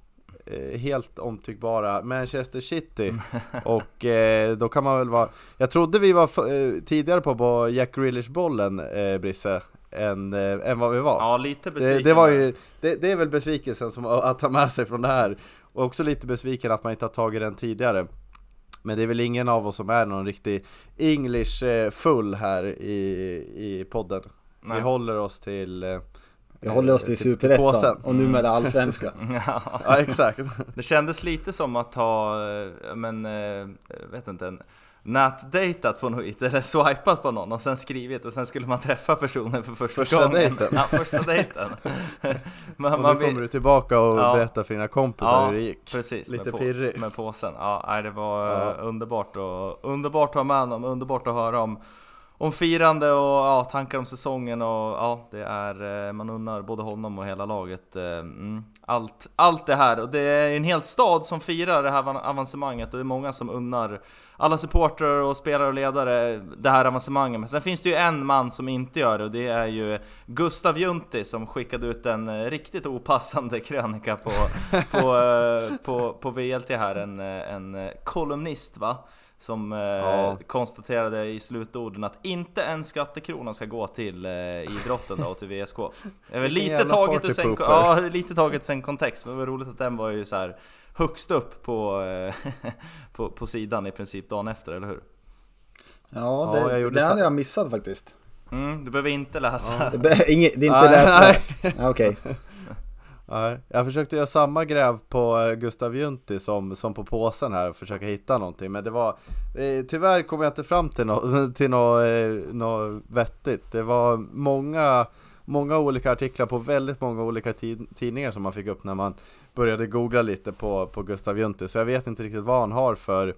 eh, helt omtyckbara Manchester City. Och eh, då kan man väl vara, jag trodde vi var tidigare på, på Jack Grealish-bollen, eh, Brisse, än, eh, än vad vi var. Ja, lite besviken. Det, det var ju, det, det är väl besvikelsen som att ta med sig från det här Och också lite besviken att man inte har tagit den tidigare Men det är väl ingen av oss som är någon riktig English eh, full här i, i podden Nej. Vi håller oss till eh, Vi håller oss till superettan och numera allsvenska. Ja. Ja exakt Det kändes lite som att ha, eh, men, eh, vet inte, en nätdejtat på något eller swipat på någon och sen skrivit och sen skulle man träffa personen för första, Första gången. dejten. Ja, första dejten. man, Och man nu vill- kommer du tillbaka och Ja. berättar för dina kompisar Ja, hur det gick Precis, Lite med, på, pirrig. med påsen. Ja, nej, det var Ja. eh, underbart, och, underbart att ha med honom, underbart att höra om, om firande och ja, tankar om säsongen och ja, det är, eh, man unnar både honom och hela laget eh, mm, allt, allt det här. Och det är en hel stad som firar det här avancemanget och det är många som unnar alla supportrar och spelare och ledare det här avancemanget. Men sen finns det ju en man som inte gör det och det är ju Gustav Junti som skickade ut en eh, riktigt opassande krönika på, på, på, på, på VLT här, en, en kolumnist va? Som eh, Ja. konstaterade i slutorden att inte en skattekrona ska gå till eh, idrotten då, och till VSK. Det lite taget ur sen, ja, lite taget sen kontext, men det var roligt att den var ju så här högst upp på, eh, på, på sidan i princip dagen efter, eller hur? Ja, Ja, jag det, det hade jag missat faktiskt. Mm, du behöver inte läsa. Det, be- inget, det är inte nej. Ja, Okej. Nej, jag försökte göra samma gräv på eh, Gustav Junti som, som på påsen här och försöka hitta någonting Men det var eh, Tyvärr kom jag inte fram till något till no, eh, no vettigt. Det var många Många olika artiklar på väldigt många olika tid, tidningar som man fick upp när man Började googla lite på, på Gustav Junti Så jag vet inte riktigt vad han har för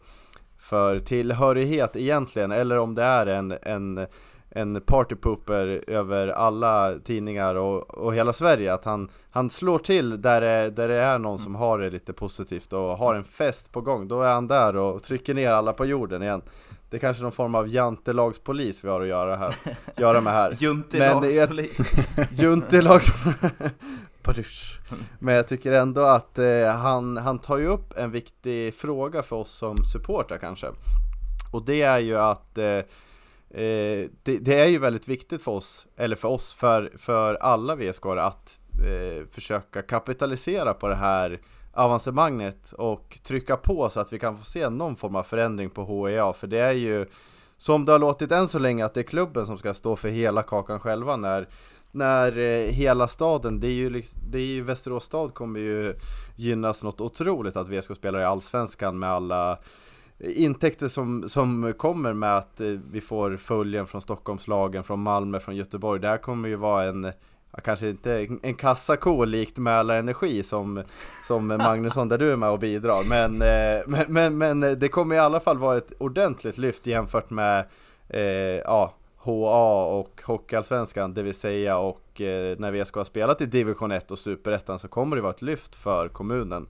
För tillhörighet egentligen Eller om det är en, en en partypooper över alla tidningar och, och hela Sverige att han, han slår till där det, där det är någon som har det lite positivt och har en fest på gång. Då är han där och trycker ner alla på jorden igen. Det är kanske någon form av jantelagspolis vi har att göra, här, göra med här. Juntilagspolis. Juntelags... Padusch. Men jag tycker ändå att eh, han, han tar ju upp en viktig fråga för oss som supportrar kanske. Och det är ju att eh, Eh, det, det är ju väldigt viktigt för oss, eller för oss, för, för alla vsk att eh, försöka kapitalisera på det här avancemanget och trycka på så att vi kan få se någon form av förändring på HEA för det är ju som det har låtit än så länge att det är klubben som ska stå för hela kakan själva när när eh, hela staden, det är ju, liksom, det är ju Västerås stad kommer ju gynnas något otroligt att VSK spelar i Allsvenskan med alla intäkter som, som kommer med att eh, vi får följen från Stockholmslagen, från Malmö, från Göteborg. Det här kommer ju vara en Kanske inte en kassako likt Mälarenergi som, som Magnusson där du är med och bidrar men, eh, men, men, men det kommer i alla fall vara ett ordentligt lyft jämfört med eh, ja, HA och Hockeyallsvenskan det vill säga och eh, när vi ska ha spelat i division 1 och superettan så kommer det vara ett lyft för kommunen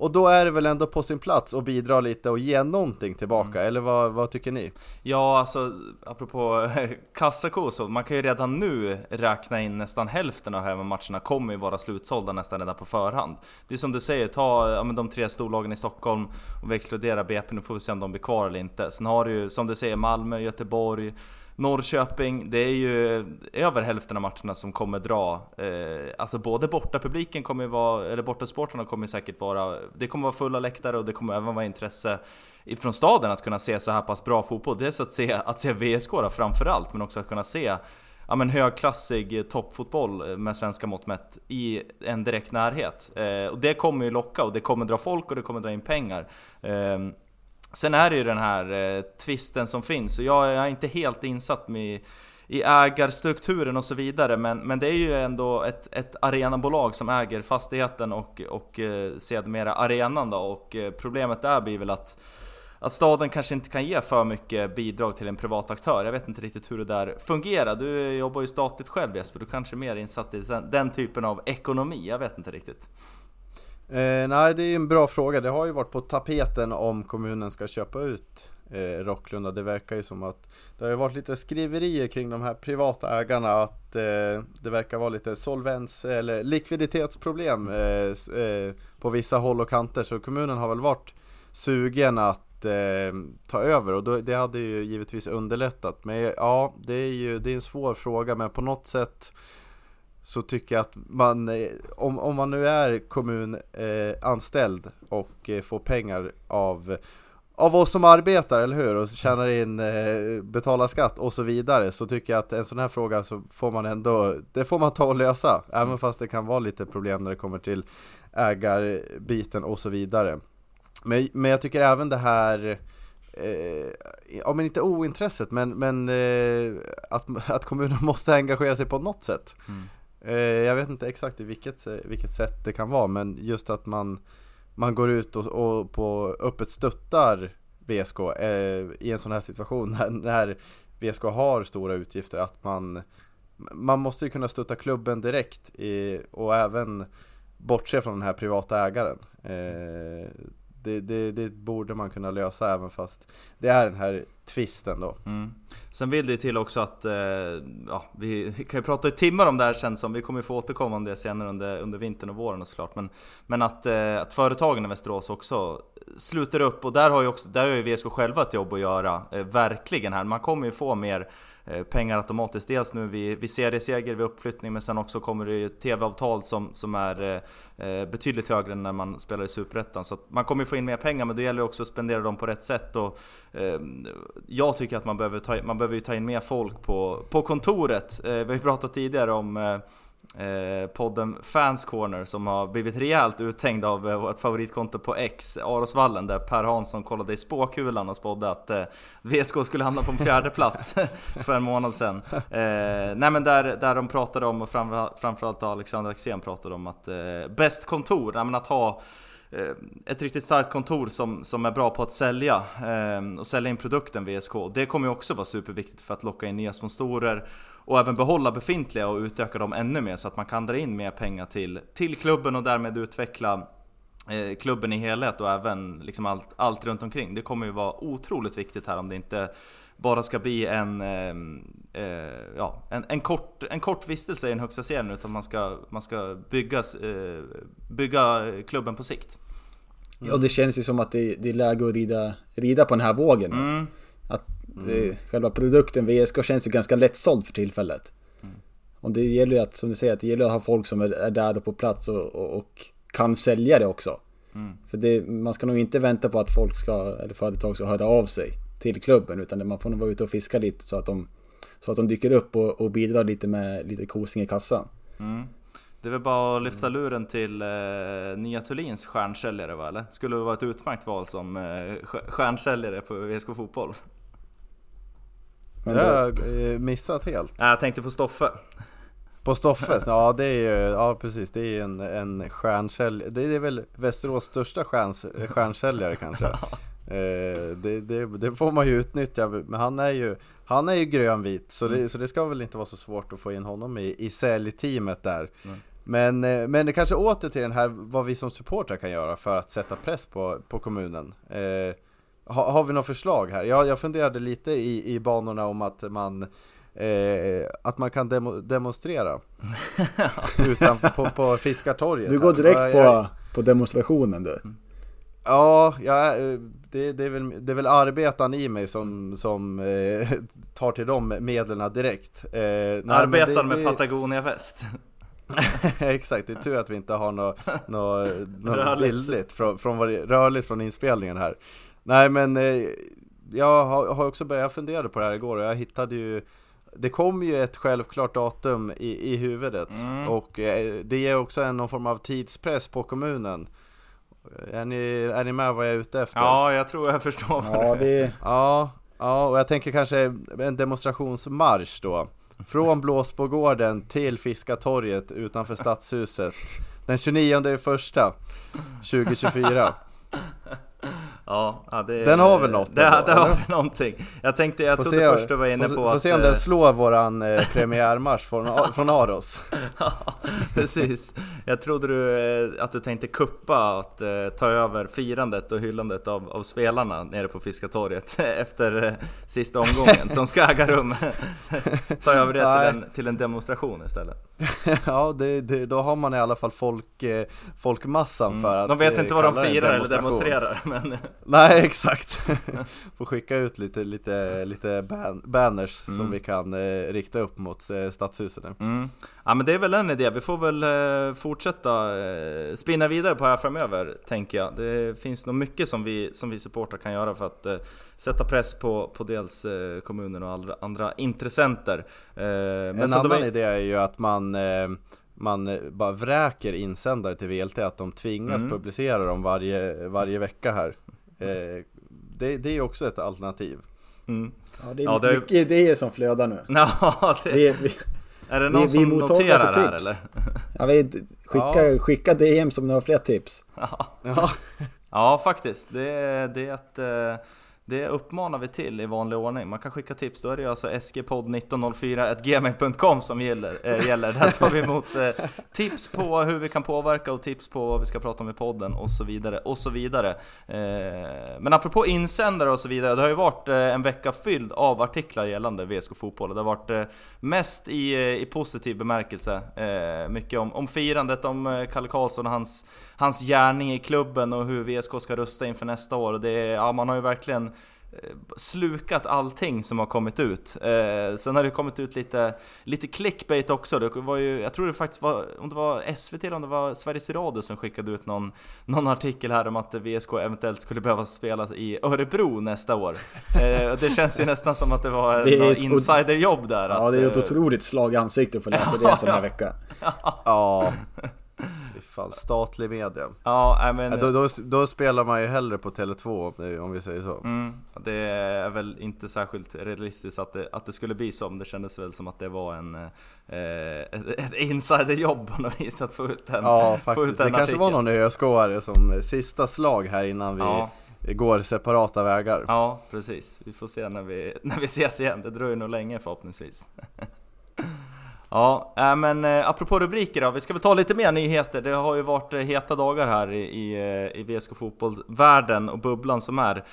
och då är det väl ändå på sin plats att bidra lite och ge någonting tillbaka, eller vad, vad tycker ni? Ja, alltså apropå kassako så man kan ju redan nu räkna in nästan hälften av hemmamatcherna kommer ju vara slutsålda nästan redan på förhand. Det är som du säger, ta ja, men de tre storlagen i Stockholm och vi exkluderar BP, nu får vi se om de blir kvar eller inte. Sen har du ju som du säger Malmö, Göteborg, Norrköping, det är ju över hälften av matcherna som kommer dra. Eh, alltså både bortapubliken kommer ju vara, eller bortasportarna kommer säkert vara, det kommer vara fulla läktare och det kommer även vara intresse från staden att kunna se så här pass bra fotboll. Dels att se, att se VSK då framförallt, men också att kunna se ja, men högklassig toppfotboll med svenska mått mätt i en direkt närhet. Eh, och det kommer ju locka och det kommer dra folk och det kommer dra in pengar. Eh, Sen är det ju den här eh, twisten som finns och jag är inte helt insatt med i ägarstrukturen och så vidare. Men, men det är ju ändå ett, ett arenabolag som äger fastigheten och, och eh, sedermera arenan då. Och eh, problemet där blir väl att att staden kanske inte kan ge för mycket bidrag till en privat aktör. Jag vet inte riktigt hur det där fungerar. Du jobbar ju statligt själv Jesper, du kanske är mer insatt i den typen av ekonomi. Jag vet inte riktigt. Eh, nej, det är en bra fråga. Det har ju varit på tapeten om kommunen ska köpa ut eh, Rocklunda. Det verkar ju som att det har varit lite skriverier kring de här privata ägarna att eh, det verkar vara lite solvens eller likviditetsproblem eh, eh, på vissa håll och kanter. Så kommunen har väl varit sugen att eh, ta över och då, det hade ju givetvis underlättat. Men ja, det är ju det är en svår fråga men på något sätt så tycker jag att man, eh, om, om man nu är kommunanställd eh, och eh, får pengar av, av oss som arbetar, eller hur? Och tjänar in, eh, betalar skatt och så vidare, så tycker jag att en sån här fråga så får man ändå, det får man ta och lösa, även fast det kan vara lite problem när det kommer till ägarbiten och så vidare. Men, men jag tycker även det här eh, ja men inte ointresset men, men eh, att, att kommunen måste engagera sig på något sätt. Mm. Eh, jag vet inte exakt i vilket, vilket sätt det kan vara men just att man, man går ut och, och på öppet stöttar VSK eh, i en sån här situation när, när VSK har stora utgifter att man man måste ju kunna stötta klubben direkt i, och även bortse från den här privata ägaren. Eh, det, det, det, borde man kunna lösa även fast det är den här tvisten då. Mm. Sen vill det ju till också att, eh, ja, vi kan ju prata i timmar om det här känns som, vi kommer ju få återkomma om det senare under, under vintern och våren och såklart. Men, men att, eh, att företagen i Västerås också sluter upp och där har ju också, där har ju VSK själva ett jobb att göra, eh, verkligen här. Man kommer ju få mer Eh, pengar automatiskt. Dels nu vid, vid serieseger, vid uppflyttning, men sen också kommer det ju TV-avtal som, som är eh, eh, betydligt högre än när man spelar i Superettan. Så man kommer ju få in mer pengar, men det gäller också att spendera dem på rätt sätt. Och, eh, jag tycker att man behöver ta, man behöver ta in mer folk på, på kontoret. Eh, vi har ju pratat tidigare om eh, podden Fans Corner som har blivit rejält uthängd av eh, vårt favoritkonto på X, Arosvallen, där Per Hansson kollade i spåkulan och spådde att eh, VSK skulle hamna på en fjärde plats för en månad sedan. Eh, nej men där, där de pratade om, och framförallt Alexander Axén pratade om att eh, bäst kontor, nej, men att ha eh, ett riktigt starkt kontor som, som är bra på att sälja eh, och sälja in produkten VSK. Det kommer ju också vara superviktigt för att locka in nya sponsorer och även behålla befintliga och utöka dem ännu mer så att man kan dra in mer pengar till, till klubben och därmed utveckla eh, klubben i helhet och även liksom allt, allt runt omkring. Det kommer ju vara otroligt viktigt här om det inte bara ska bli en, eh, eh, ja, en, en, kort, en kort vistelse i den högsta serien utan man ska, man ska bygga, eh, bygga klubben på sikt. Ja, det känns ju som att det, det är läge att rida, rida på den här vågen. Mm. Att Mm. Själva produkten VSK känns ju ganska lättsåld för tillfället. Mm. Och det gäller ju att, som du säger, att det gäller att ha folk som är, är där på plats och, och, och kan sälja det också. Mm. För det, man ska nog inte vänta på att folk ska, eller företag ska höra av sig till klubben, utan man får nog vara ute och fiska lite så att de, så att de dyker upp och, och bidrar lite med lite kosing i kassan. Mm. Det är väl bara att lyfta luren till eh, Nya Thulins stjärnsäljare va, eller? Skulle det vara ett utmärkt val som eh, stjärnsäljare på VSK Fotboll? Men det har jag eh, missat helt. Jag tänkte på Stoffe. På Stoffe? Ja det är ju, ja precis, det är ju en, en stjärnsäljare. Det är väl Västerås största stjärns, stjärnsäljare kanske. Eh, det, det, det, får man ju utnyttja, men han är ju, han är ju grönvit så det, mm. så det ska väl inte vara så svårt att få in honom i, i säljteamet där. Mm. Men, eh, men det kanske åter till den här vad vi som supportrar kan göra för att sätta press på, på kommunen. Eh, ha, har vi några förslag här? Jag, jag funderade lite i, i banorna om att man Eh, att man kan demo, demonstrera utanför på, på Fiskartorget. Du går direkt på, på demonstrationen du. Ja, ja det, det, är väl, det är väl arbetaren i mig som, som eh, tar till de medlen direkt. Eh, arbetaren med Patagonia-väst. Exakt, det är tur att vi inte har något, något, något bildligt från, från, rörligt från inspelningen här. Nej men eh, jag har, har också börjat, jag funderade på det här igår och jag hittade ju det kom ju ett självklart datum i, i huvudet mm. och eh, det ger också en någon form av tidspress på kommunen. Är ni, är ni med vad jag är ute efter? Ja, jag tror jag förstår. Ja, det... ja, ja, och jag tänker kanske en demonstrationsmarsch då. Från Blåsbogården till Fiskatorget utanför Stadshuset Den 29 första 2024 Ja, ja det, Den har väl något Det, ändå, det har väl någonting. Jag tänkte, jag Får trodde se, först du var inne får, på får att... se om eh, den slår våran eh, premiärmatch från, från Aros Ja, precis. Jag trodde du, eh, att du tänkte kuppa att eh, ta över firandet och hyllandet av, av spelarna nere på Fiskatorget efter eh, sista omgången som ska äga rum. ta över det Nej. till en, till en demonstration istället. Ja, det, det, då har man i alla fall folk, eh, folkmassan för att Mm. De vet eh, inte vad de firar eller demonstrerar, men Nej, exakt. Får skicka ut lite, lite, lite ban banners som vi kan eh, rikta upp mot eh, stadshuset nu. Mm. Ja men det är väl en idé, vi får väl eh, fortsätta eh, spinna vidare på det här framöver, tänker jag. Det finns nog mycket som vi, som vi supportrar kan göra för att eh, sätta press på, på dels eh, kommunen och andra, andra intressenter. Eh, men en annan var- idé är ju att man, man bara vräker insändare till VLT, att de tvingas Mm. publicera dem varje, varje vecka här. Eh, det, det är ju också ett alternativ. Mm. Ja, det är Ja, det är- mycket idéer som flödar nu. Ja, det, Vi, vi, är det någon vi- vi är som mottagliga noterar det här tips. eller? jag vet, skicka, skicka DM som ni har fler tips. Ja, Ja faktiskt, det, det, är ett, eh, det uppmanar vi till i vanlig ordning. Man kan skicka tips, då är det alltså skpodd1904gmail.com som gäller, äh, gäller. Där tar vi emot äh, tips på hur vi kan påverka och tips på vad vi ska prata om i podden och så vidare och så vidare. Eh, men apropå insändare och så vidare, det har ju varit eh, en vecka fylld av artiklar gällande VSK Fotboll. Det har varit eh, mest i, eh, i positiv bemärkelse. Mycket om, om firandet, om Kalle Karlsson och hans, hans gärning i klubben och hur VSK ska rusta inför nästa år. Det ja, man har ju verkligen slukat allting som har kommit ut. Eh, sen har det kommit ut lite, lite clickbait också. Det var ju, jag tror det faktiskt var, om det var SVT eller om det var Sveriges Radio som skickade ut någon, någon artikel här om att VSK eventuellt skulle behöva spela i Örebro nästa år. Eh, det känns ju nästan som att det var Det är något ett- insiderjobb där. Ja, att, det är ett eh, otroligt slag i ansiktet att få läsa det en sån här vecka. ja. Fan, statlig media. Ja, men... Ja, då, då, då spelar man ju hellre på Tele2 om, vi säger så. Mm, det är väl inte särskilt realistiskt att det, att det skulle bli så, men det kändes väl som att det var en, eh, ett, ett insiderjobb på något vis att få ut den, Ja, få ut faktiskt. den Det kanske var någon ÖSK-are som eh, sista slag här innan vi Ja. går separata vägar. Ja, precis. Vi får se när vi, när vi ses igen. Det dröjer nog länge förhoppningsvis. Ja, äh, men eh, apropå rubriker då, vi ska väl ta lite mer nyheter. Det har ju varit eh, heta dagar här i, i, eh, i VSK Fotboll-världen och bubblan som är.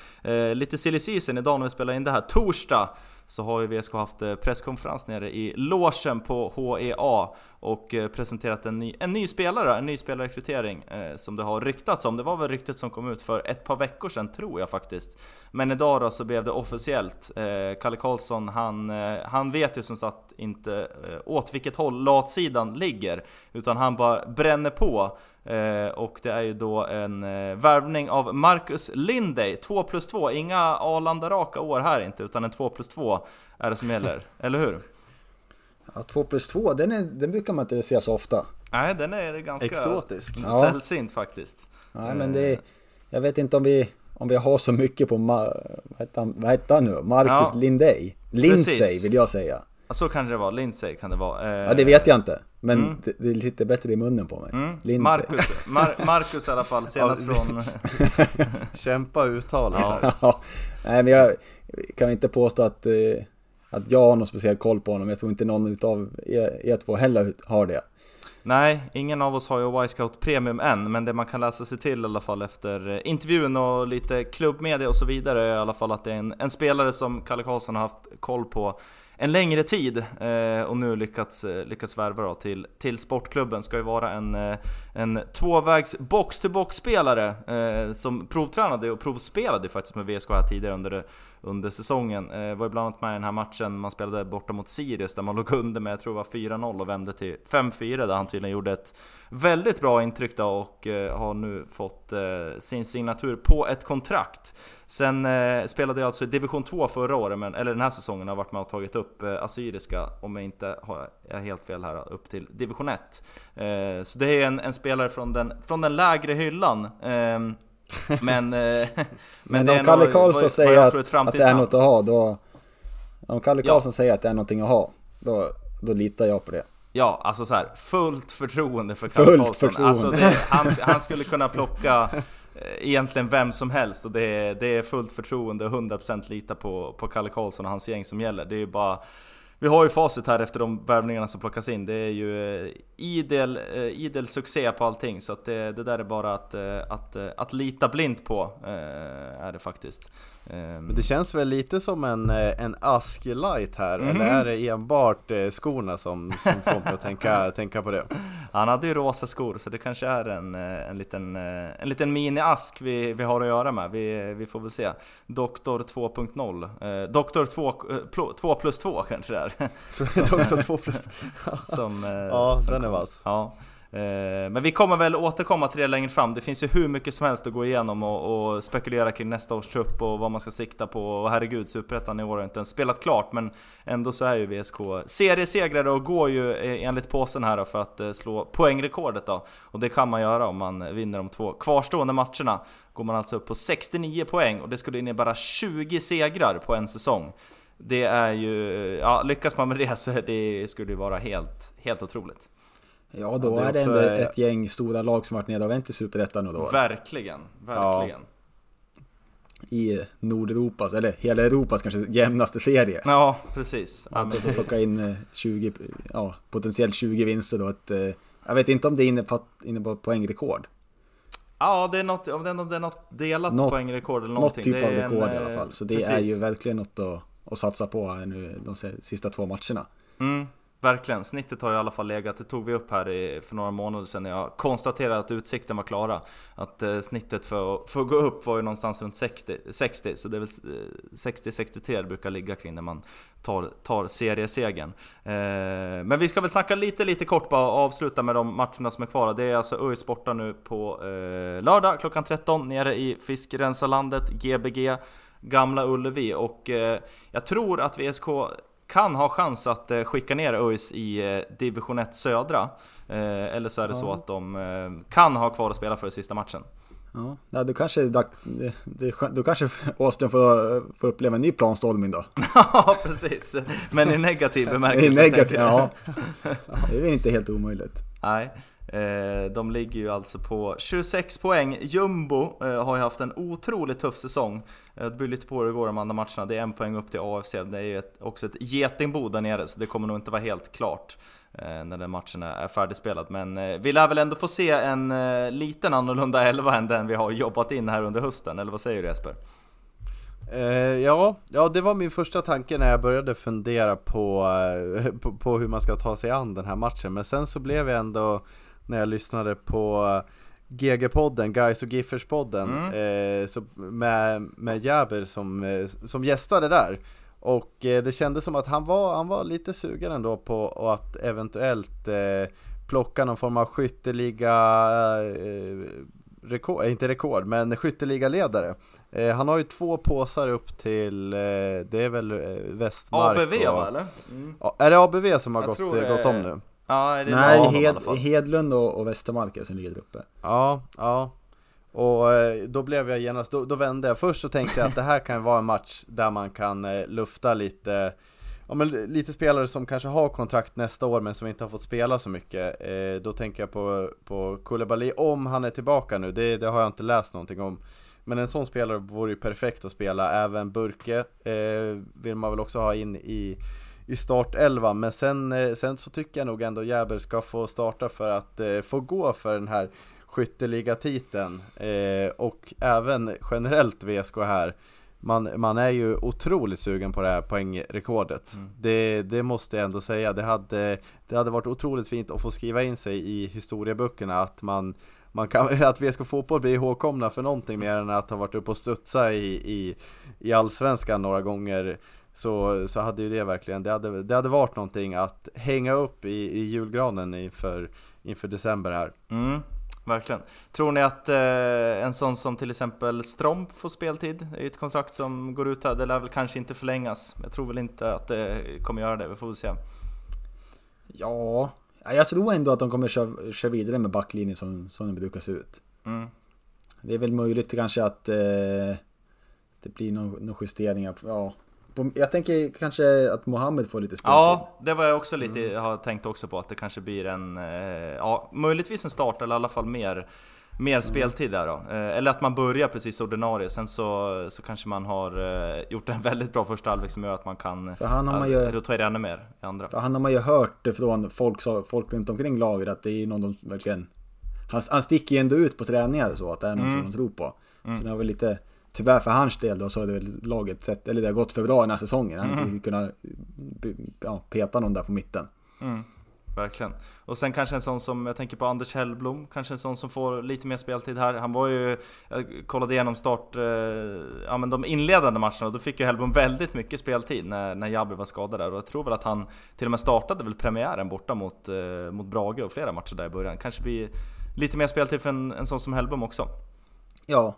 Lite silly season idag när vi spelar in det här. Torsdag så har ju VSK haft eh, presskonferens nere i logen på HEA och eh, presenterat en ny, en ny spelare, en ny spelarrekrytering eh, som det har ryktats om. Det var väl ryktet som kom ut för ett par veckor sedan tror jag faktiskt. Men idag då så blev det officiellt. Eh, Kalle Karlsson han, eh, han vet ju som sagt inte eh, åt vilket håll latsidan ligger. Utan han bara bränner på. Eh, och det är ju då en eh, värvning av Marcus Lindey, 2 plus 2. Inga Arlanda-raka år här inte, utan en 2 plus 2 är det som gäller. Eller hur? Ja, 2 plus 2, den, är, den brukar man inte se så ofta. Nej, den är ganska Exotisk. Ja. sällsynt faktiskt. Nej, men det, jag vet inte om vi, om vi har så mycket på, Ma- vad heter han, vad heter han nu? Marcus Ja. Lindey. Lindsey vill jag säga. Ja, Så kan det vara, Lindsey kan det vara. Eh, Ja, det vet jag inte. Men Mm. det, det sitter bättre i munnen på mig. Mm. Marcus, Mar- Marcus i alla fall, senast från... Kämpa uttalet Ja. Ja, nej men jag kan inte påstå att, eh, att jag har någon speciell koll på honom. Jag tror inte någon utav er, er två heller har det. Nej, ingen av oss har ju Y-Scout Premium än, men det man kan läsa sig till i alla fall efter eh, intervjun och lite klubbmedia och så vidare är i alla fall att det är en, en spelare som Kalle Karlsson har haft koll på en längre tid eh, och nu lyckats, eh, lyckats värva då till, till sportklubben. Ska ju vara en, eh, en tvåvägs box-to-box-spelare eh, som provtränade och provspelade faktiskt med VSK här tidigare under, under säsongen. Eh, var ju bland annat med i den här matchen man spelade borta mot Sirius där man låg under med, jag tror det var 4-0 och vände till 5-4 där han tydligen gjorde ett väldigt bra intryck då och eh, har nu fått eh, sin signatur på ett kontrakt. Sen eh, spelade jag alltså i division 2 förra året, men, eller den här säsongen har jag varit med och tagit upp eh, Assyriska, om jag inte har, jag helt fel här, upp till division 1. Eh, så det är en, en spelare från den, från den lägre hyllan. Ehm, men, eh, Men, det är om Kalle Karlsson säger att, att det är något att ha, då... Om Kalle Ja. Karlsson säger att det är någonting att ha, då, då litar jag på det. Ja, alltså så här, fullt förtroende för Fullt Kalle Karlsson. förtroende. Alltså det, han, han skulle kunna plocka eh, egentligen vem som helst och det det är fullt förtroende och 100% lita på, på Kalle Karlsson och hans gäng som gäller. Det är ju bara vi har ju facit här efter de värvningarna som plockas in. Det är ju eh, idel, eh, idel succé på allting. Så att det, det där är bara att, eh, att, att lita blint på, är det faktiskt. Ehm, Men det känns väl lite som en, en ask light här, Mhm. eller är det enbart skorna som, som får mig att tänka, tänka på det? Han hade ju rosa skor så det kanske är en, en liten, en liten mini-ask vi, vi har att göra med. Vi, vi får väl se. Doktor 2.0. Eh, Doktor 2, eh, pl- 2 plus 2 kanske det är. Så Doktor 2 plus. som, eh, Ja, som den är kommer. vass. Ja. Eh, Men vi kommer väl återkomma till det längre fram. Det finns ju hur mycket som helst att gå igenom och, och spekulera kring nästa års trupp och vad man ska sikta på. Och herregud, Superettan i år har inte ens spelat klart, men ändå så är ju VSK seriesegrare och går ju eh, enligt påsen här för att slå poängrekordet då. Och det kan man göra om man vinner de två kvarstående matcherna. Går man alltså upp på 69 poäng och det skulle innebära 20 segrar på en säsong. Det är ju, ja lyckas man med det så det skulle ju vara helt, helt otroligt. Ja, då Ja, det är det ändå eh, ett gäng stora lag som varit nere och vänt i Superettan och då. Verkligen, verkligen. I Nordeuropas, eller hela Europas kanske jämnaste serie. Ja, precis. Ja, Att men få plocka in eh, 20, ja, potentiellt 20 vinster då. Ett, eh, jag vet inte om det innebar poängrekord. ja, det är något, om det är något, något delat Något- poängrekord eller Något någonting. typ det är av en, rekord i eh, alla fall. Så det precis. är ju verkligen något att, att satsa på nu de sista två matcherna. Mm, verkligen. Snittet har i alla fall legat, det tog vi upp här i, för några månader sedan när jag konstaterade att utsikten var klara. Att eh, snittet för, för att gå upp var ju någonstans runt 60, 60 så det är väl eh, 60-63 det brukar ligga kring när man tar, tar seriesegern. Eh, men vi ska väl snacka lite, lite kort bara och avsluta med de matcherna som är kvar. Det är alltså ÖIS borta nu på eh, lördag klockan 13 nere i Fiskrensarlandet, Gbg. Gamla Ullevi och eh, jag tror att VSK kan ha chans att eh, skicka ner ÖIS i eh, division 1 södra. Eller så är det så att de kan ha kvar att spela för sista matchen. Ja, ja då kanske, då kanske Åström får, får uppleva en ny planstormning då. Ja precis, men i negativ I bemärkelse. negativ, tänker jag. ja. Det är väl inte helt omöjligt. Nej, Eh, de ligger ju alltså på 26 poäng. Jumbo eh, har ju haft en otroligt tuff säsong. Det blir lite på hur det går de andra matcherna. Det är en poäng upp till AFC. Det är ju ett, också ett getingbo där nere, så det kommer nog inte vara helt klart eh, när den matchen är färdigspelad. Men vi lär väl ändå få se en liten annorlunda elva än den vi har jobbat in här under hösten, eller vad säger du Jesper? Ja, ja, det var min första tanke när jag började fundera på, på, på hur man ska ta sig an den här matchen. Men sen så blev jag ändå, när jag lyssnade på GG-podden, Guys och Giffers-podden, eh, så med, med Jäber som, eh, som gästade där. Och eh, det kändes som att han var, han var lite sugen ändå på att eventuellt eh, plocka någon form av skytteliga eh, rekord, eh, inte rekord, men skytteligaledare. Eh, han har ju två påsar upp till, eh, det är väl eh, Västmark ABV och, va eller? Mm. Ja, är det ABV som har Jag gått, eh, gått om nu? Ja, det är Nej, i Hed. Hedlund och, och Westermark är som ligger där uppe. Ja, ja. Och eh, då blev jag genast, då, då vände jag. Först så tänkte jag att det här kan vara en match där man kan eh, lufta lite Ja men lite spelare som kanske har kontrakt nästa år men som inte har fått spela så mycket eh, Då tänker jag på, på Koulibaly om han är tillbaka nu, det, det har jag inte läst någonting om Men en sån spelare vore ju perfekt att spela, även Burke eh, vill man väl också ha in i i startelvan, men sen, eh, sen så tycker jag nog ändå Jäber ska få starta för att eh, få gå för den här skytteligatiteln eh, och även generellt VSK här man, man är ju otroligt sugen på det här poängrekordet. Det, det måste jag ändå säga. Det hade, det hade varit otroligt fint att få skriva in sig i historieböckerna att man, man kan, att VSK Fotboll blir ihågkomna för någonting mer än att ha varit uppe och studsa i, i, i Allsvenskan några gånger. Så, så hade ju det verkligen, det hade, det hade varit någonting att hänga upp i, i julgranen inför, inför december här. Mm, verkligen. Tror ni att eh, en sån som till exempel Stromp får speltid? Det är ett kontrakt som går ut här, det lär väl kanske inte förlängas. Jag tror väl inte att det kommer göra det, vi får väl se. Ja, ja, jag tror ändå att de kommer köra, köra vidare med backlinjen som, som den brukar se ut. Mm. Det är väl möjligt kanske att eh, det blir någon justeringar ja, jag tänker kanske att Mohammed får lite speltid. Ja, det var jag också lite, jag har tänkt också på att det kanske blir en, eh, ja, möjligtvis en start eller i alla fall mer, mer speltid där då. Eh, Eller att man börjar precis ordinarie, sen så, så kanske man har eh, gjort en väldigt bra första halvlek som gör att man kan För han har man ju- rotera ännu mer i andra. För han har man ju hört från folk, folk runt omkring laget att det är någon de verkligen... Han, han sticker ju ändå ut på träningar och så, att det är något Mm. som de tror på. Så det har väl lite... Tyvärr för hans del då så har det väl laget sett, eller det har gått för bra den här säsongen. Han har Mm. inte kunnat ja, peta någon där på mitten. Verkligen. Och sen kanske en sån som, jag tänker på Anders Hellblom, kanske en sån som får lite mer speltid här. Han var ju, jag kollade igenom start, eh, ja men de inledande matcherna och då fick ju Hellblom väldigt mycket speltid när, när Jabri var skadad där. Och jag tror väl att han till och med startade väl premiären borta mot, eh, mot Brage och flera matcher där i början. Kanske blir lite mer speltid för en, en sån som Hellblom också. Ja.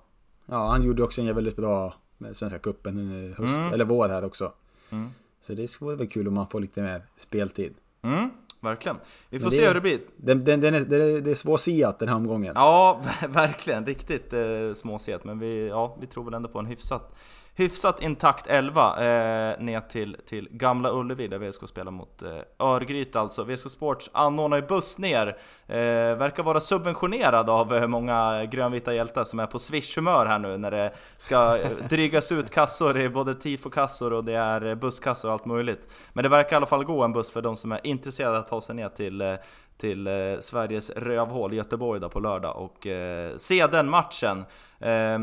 Ja, han gjorde också en väldigt bra med Svenska cupen i höst, Mm. eller vår här också. Mm. Så det vore väl kul om man får lite mer speltid. Mm, verkligen. Vi får Men se det- hur det blir. Den, den, den är, det, det är svårsiat den här omgången. Ja, verkligen. Riktigt eh, småset. Men vi, ja, vi tror väl ändå på en hyfsat, hyfsat intakt 11 eh, ner till, till Gamla Ullevi där VSK spelar mot eh, Örgryte alltså. VSK Sports anordnar ju buss ner. Eh, verkar vara subventionerad av eh, många grönvita hjältar som är på swish-humör här nu när det ska eh, drygas ut kassor Det är både tifo-kassor och det är eh, busskassor och allt möjligt. Men det verkar i alla fall gå en buss för de som är intresserade att ta sig ner till eh, till eh, Sveriges rövhål Göteborg där på lördag och eh, se den matchen. Eh,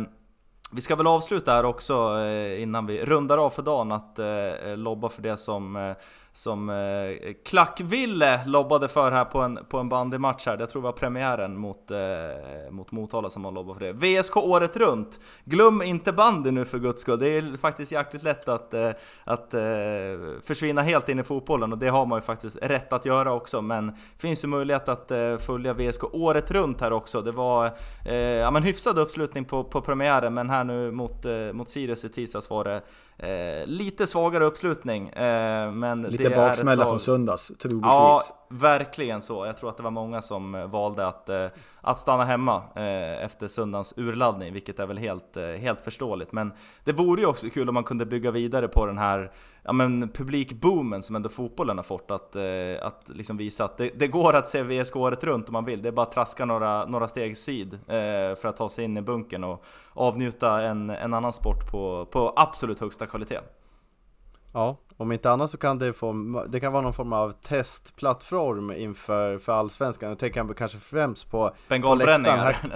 vi ska väl avsluta här också eh, innan vi rundar av för dagen att eh, lobba för det som, eh, som eh, Klackville lobbade för här på en, på en bandymatch här. Jag tror det var premiären mot, eh, mot Motala som har lobbat för det. VSK året runt! Glöm inte bandy nu för guds skull. Det är faktiskt jäkligt lätt att, eh, att eh, försvinna helt in i fotbollen och det har man ju faktiskt rätt att göra också. Men finns ju möjlighet att eh, följa VSK året runt här också. Det var eh, ja, men hyfsad uppslutning på, på premiären men här nu mot, eh, mot Sirius i tisdags var det eh, lite svagare uppslutning. Eh, men Lite baksmälla från söndags, troligtvis. Ja, verkligen så. Jag tror att det var många som eh, valde att, eh, att stanna hemma eh, efter söndagens urladdning, vilket är väl helt, helt förståeligt. Men det vore ju också kul om man kunde bygga vidare på den här ja, men publikboomen som ändå fotbollen har fått. Att, att liksom visa att det, det går att se VSK året runt om man vill. Det är bara att traska några, några steg syd för att ta sig in i bunkern och avnjuta en, en annan sport på, på absolut högsta kvalitet. Ja, om inte annat så kan det få, det kan vara någon form av testplattform inför för allsvenskan. Jag tänker kanske främst på Bengalbränningar. på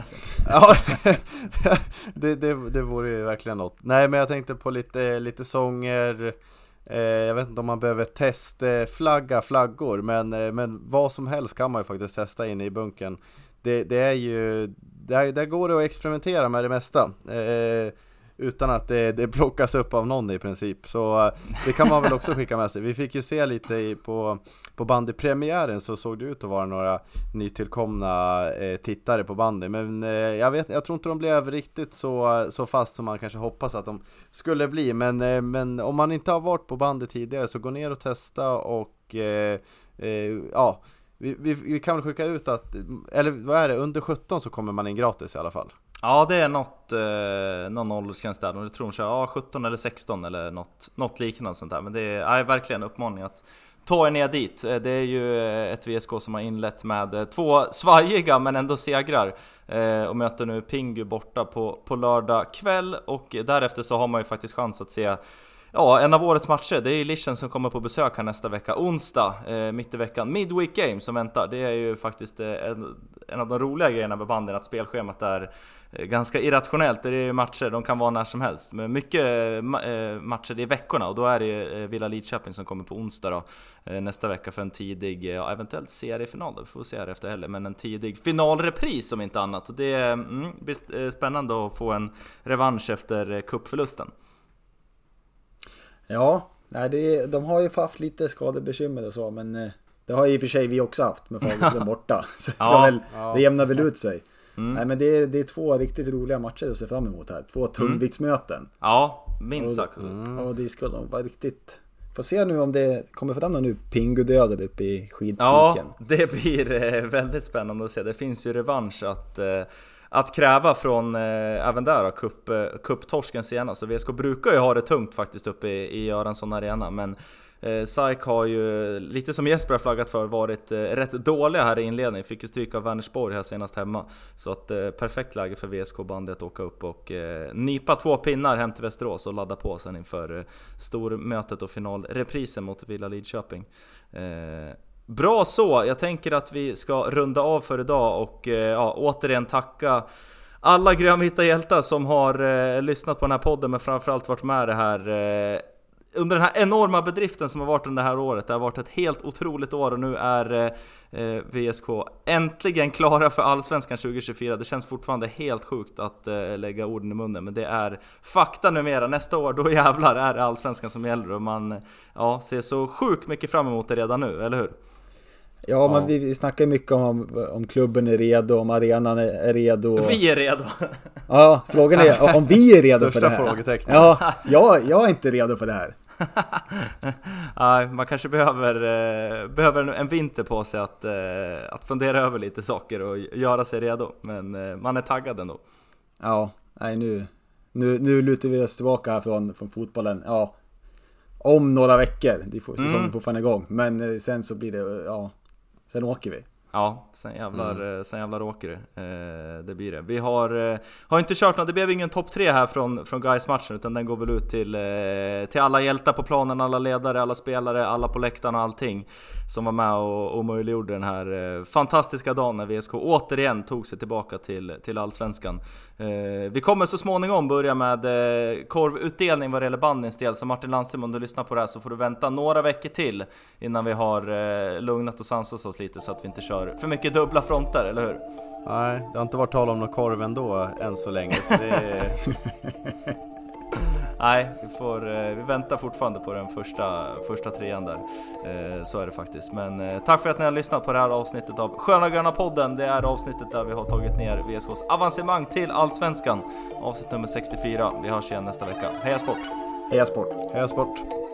Ja, det, det, det vore ju verkligen något. Nej, men jag tänkte på lite, lite sånger. Eh, jag vet inte om man behöver testflagga flaggor, men, eh, men vad som helst kan man ju faktiskt testa inne i bunkern. Det, det är ju, där, där går det att experimentera med det mesta. Eh, utan att det, det plockas upp av någon i princip. Så eh, det kan man väl också skicka med sig. Vi fick ju se lite i, på, på bandypremiären så såg det ut att vara några nytillkomna eh, tittare på bandy. Men eh, jag, vet, jag tror inte de blev riktigt så, så fast som man kanske hoppas att de skulle bli. Men, eh, men om man inte har varit på bandy tidigare så gå ner och testa och eh, eh, ja vi, vi, vi kan väl skicka ut att, eller vad är det, under 17 så kommer man in gratis i alla fall. Ja det är något, eh, någon åldersgräns där, jag tror de kör ja, 17 eller 16 eller något, något liknande sånt där. Men det är ja, verkligen uppmaning att ta er ner dit. Eh, det är ju eh, ett VSK som har inlett med eh, två svajiga men ändå segrar. Eh, och möter nu Pingu borta på, på lördag kväll och därefter så har man ju faktiskt chans att se Ja, en av årets matcher, det är ju Lichen som kommer på besök här nästa vecka, onsdag, eh, mitt i veckan. Midweek Game som väntar, det är ju faktiskt eh, en, en av de roliga grejerna med banden, att spelschemat är eh, ganska irrationellt. Det är matcher, de kan vara när som helst. Men mycket eh, matcher i veckorna och då är det eh, Villa Lidköping som kommer på onsdag då, nästa vecka för en tidig, ja, eventuellt seriefinal då, vi får se här efter heller, men en tidig finalrepris om inte annat. Och det mm, blir spännande att få en revansch efter kuppförlusten. cupförlusten. Ja, nej, det de har ju haft lite skadebekymmer och så, men det har i och för sig vi också haft med Fagerström borta. Så Ja, väl, ja. det jämnar väl ut sig. Mm. Nej, men det är, det är två riktigt roliga matcher att se fram emot här. Två tungviktsmöten. Ja, minst sagt. Och det nog vara riktigt... Får se nu om det kommer fram någon nu Pingu-dödare uppe i Ja, skidviken. det blir eh, väldigt spännande att se. Det finns ju revansch att, eh, att kräva från eh, även där då, cup, cuptorsken senast. Och VSK brukar ju ha det tungt faktiskt uppe i, i Göransson Arena, men Eh, SAIK har ju, lite som Jesper har flaggat för, varit eh, rätt dåliga här i inledningen. Fick ju stryk av Vänersborg här senast hemma. Så att eh, perfekt läge för VSK-bandet att åka upp och nypa två pinnar hem till Västerås och ladda på sen inför stormötet och finalreprisen mot Villa Lidköping. Bra så! Jag tänker att vi ska runda av för idag och ja, återigen tacka alla grönvita hjältar som har eh, lyssnat på den här podden men framförallt varit med det här eh, under den här enorma bedriften som har varit under det här året. Det har varit ett helt otroligt år och nu är eh, VSK äntligen klara för Allsvenskan 2024. Det känns fortfarande helt sjukt att eh, lägga orden i munnen, men det är fakta numera. Nästa år, då jävlar är det Allsvenskan som gäller och man ja, ser så sjukt mycket fram emot det redan nu, eller hur? Ja, men vi, vi snackar mycket om, om klubben är redo, om arenan är, är redo. Vi är redo! Ja, frågan är om vi är redo för det Största här. frågetecknet. Ja, jag, jag är inte redo för det här. Man kanske behöver, eh, behöver en, en vinter på sig att, eh, att fundera över lite saker och göra sig redo. Men eh, man är taggad ändå. Ja, nej nu, nu, nu lutar vi oss tillbaka här från, från fotbollen. Ja, om några veckor. Det får, säsongen Mm. fortfarande igång. Men sen så blir det, ja, sen åker vi. Ja, sen jävlar, eh, sen jävlar åker det. Eh, det blir det. Vi har, eh, har inte kört något, det blev ingen topp tre här från, från guys matchen utan den går väl ut till, eh, till alla hjältar på planen, alla ledare, alla spelare, alla på läktarna, allting som var med och, och möjliggjorde den här eh, fantastiska dagen när VSK återigen tog sig tillbaka till, till Allsvenskan. Eh, vi kommer så småningom börja med eh, korvutdelning vad det gäller bandens del, så Martin Landström om du lyssnar på det här så får du vänta några veckor till innan vi har eh, lugnat och sansat oss lite så att vi inte kör för mycket dubbla fronter, eller hur? Nej, det har inte varit tal om någon korv ändå än så länge. Så det är... Nej, vi, får, eh, vi väntar fortfarande på den första, första trean där. Eh, så är det faktiskt. Men eh, tack för att ni har lyssnat på det här avsnittet av Sköna Gröna podden. Det är avsnittet där vi har tagit ner VSKs avancemang till Allsvenskan. Avsnitt nummer 64. Vi hörs igen nästa vecka. Heja sport! Heja sport! Heja sport!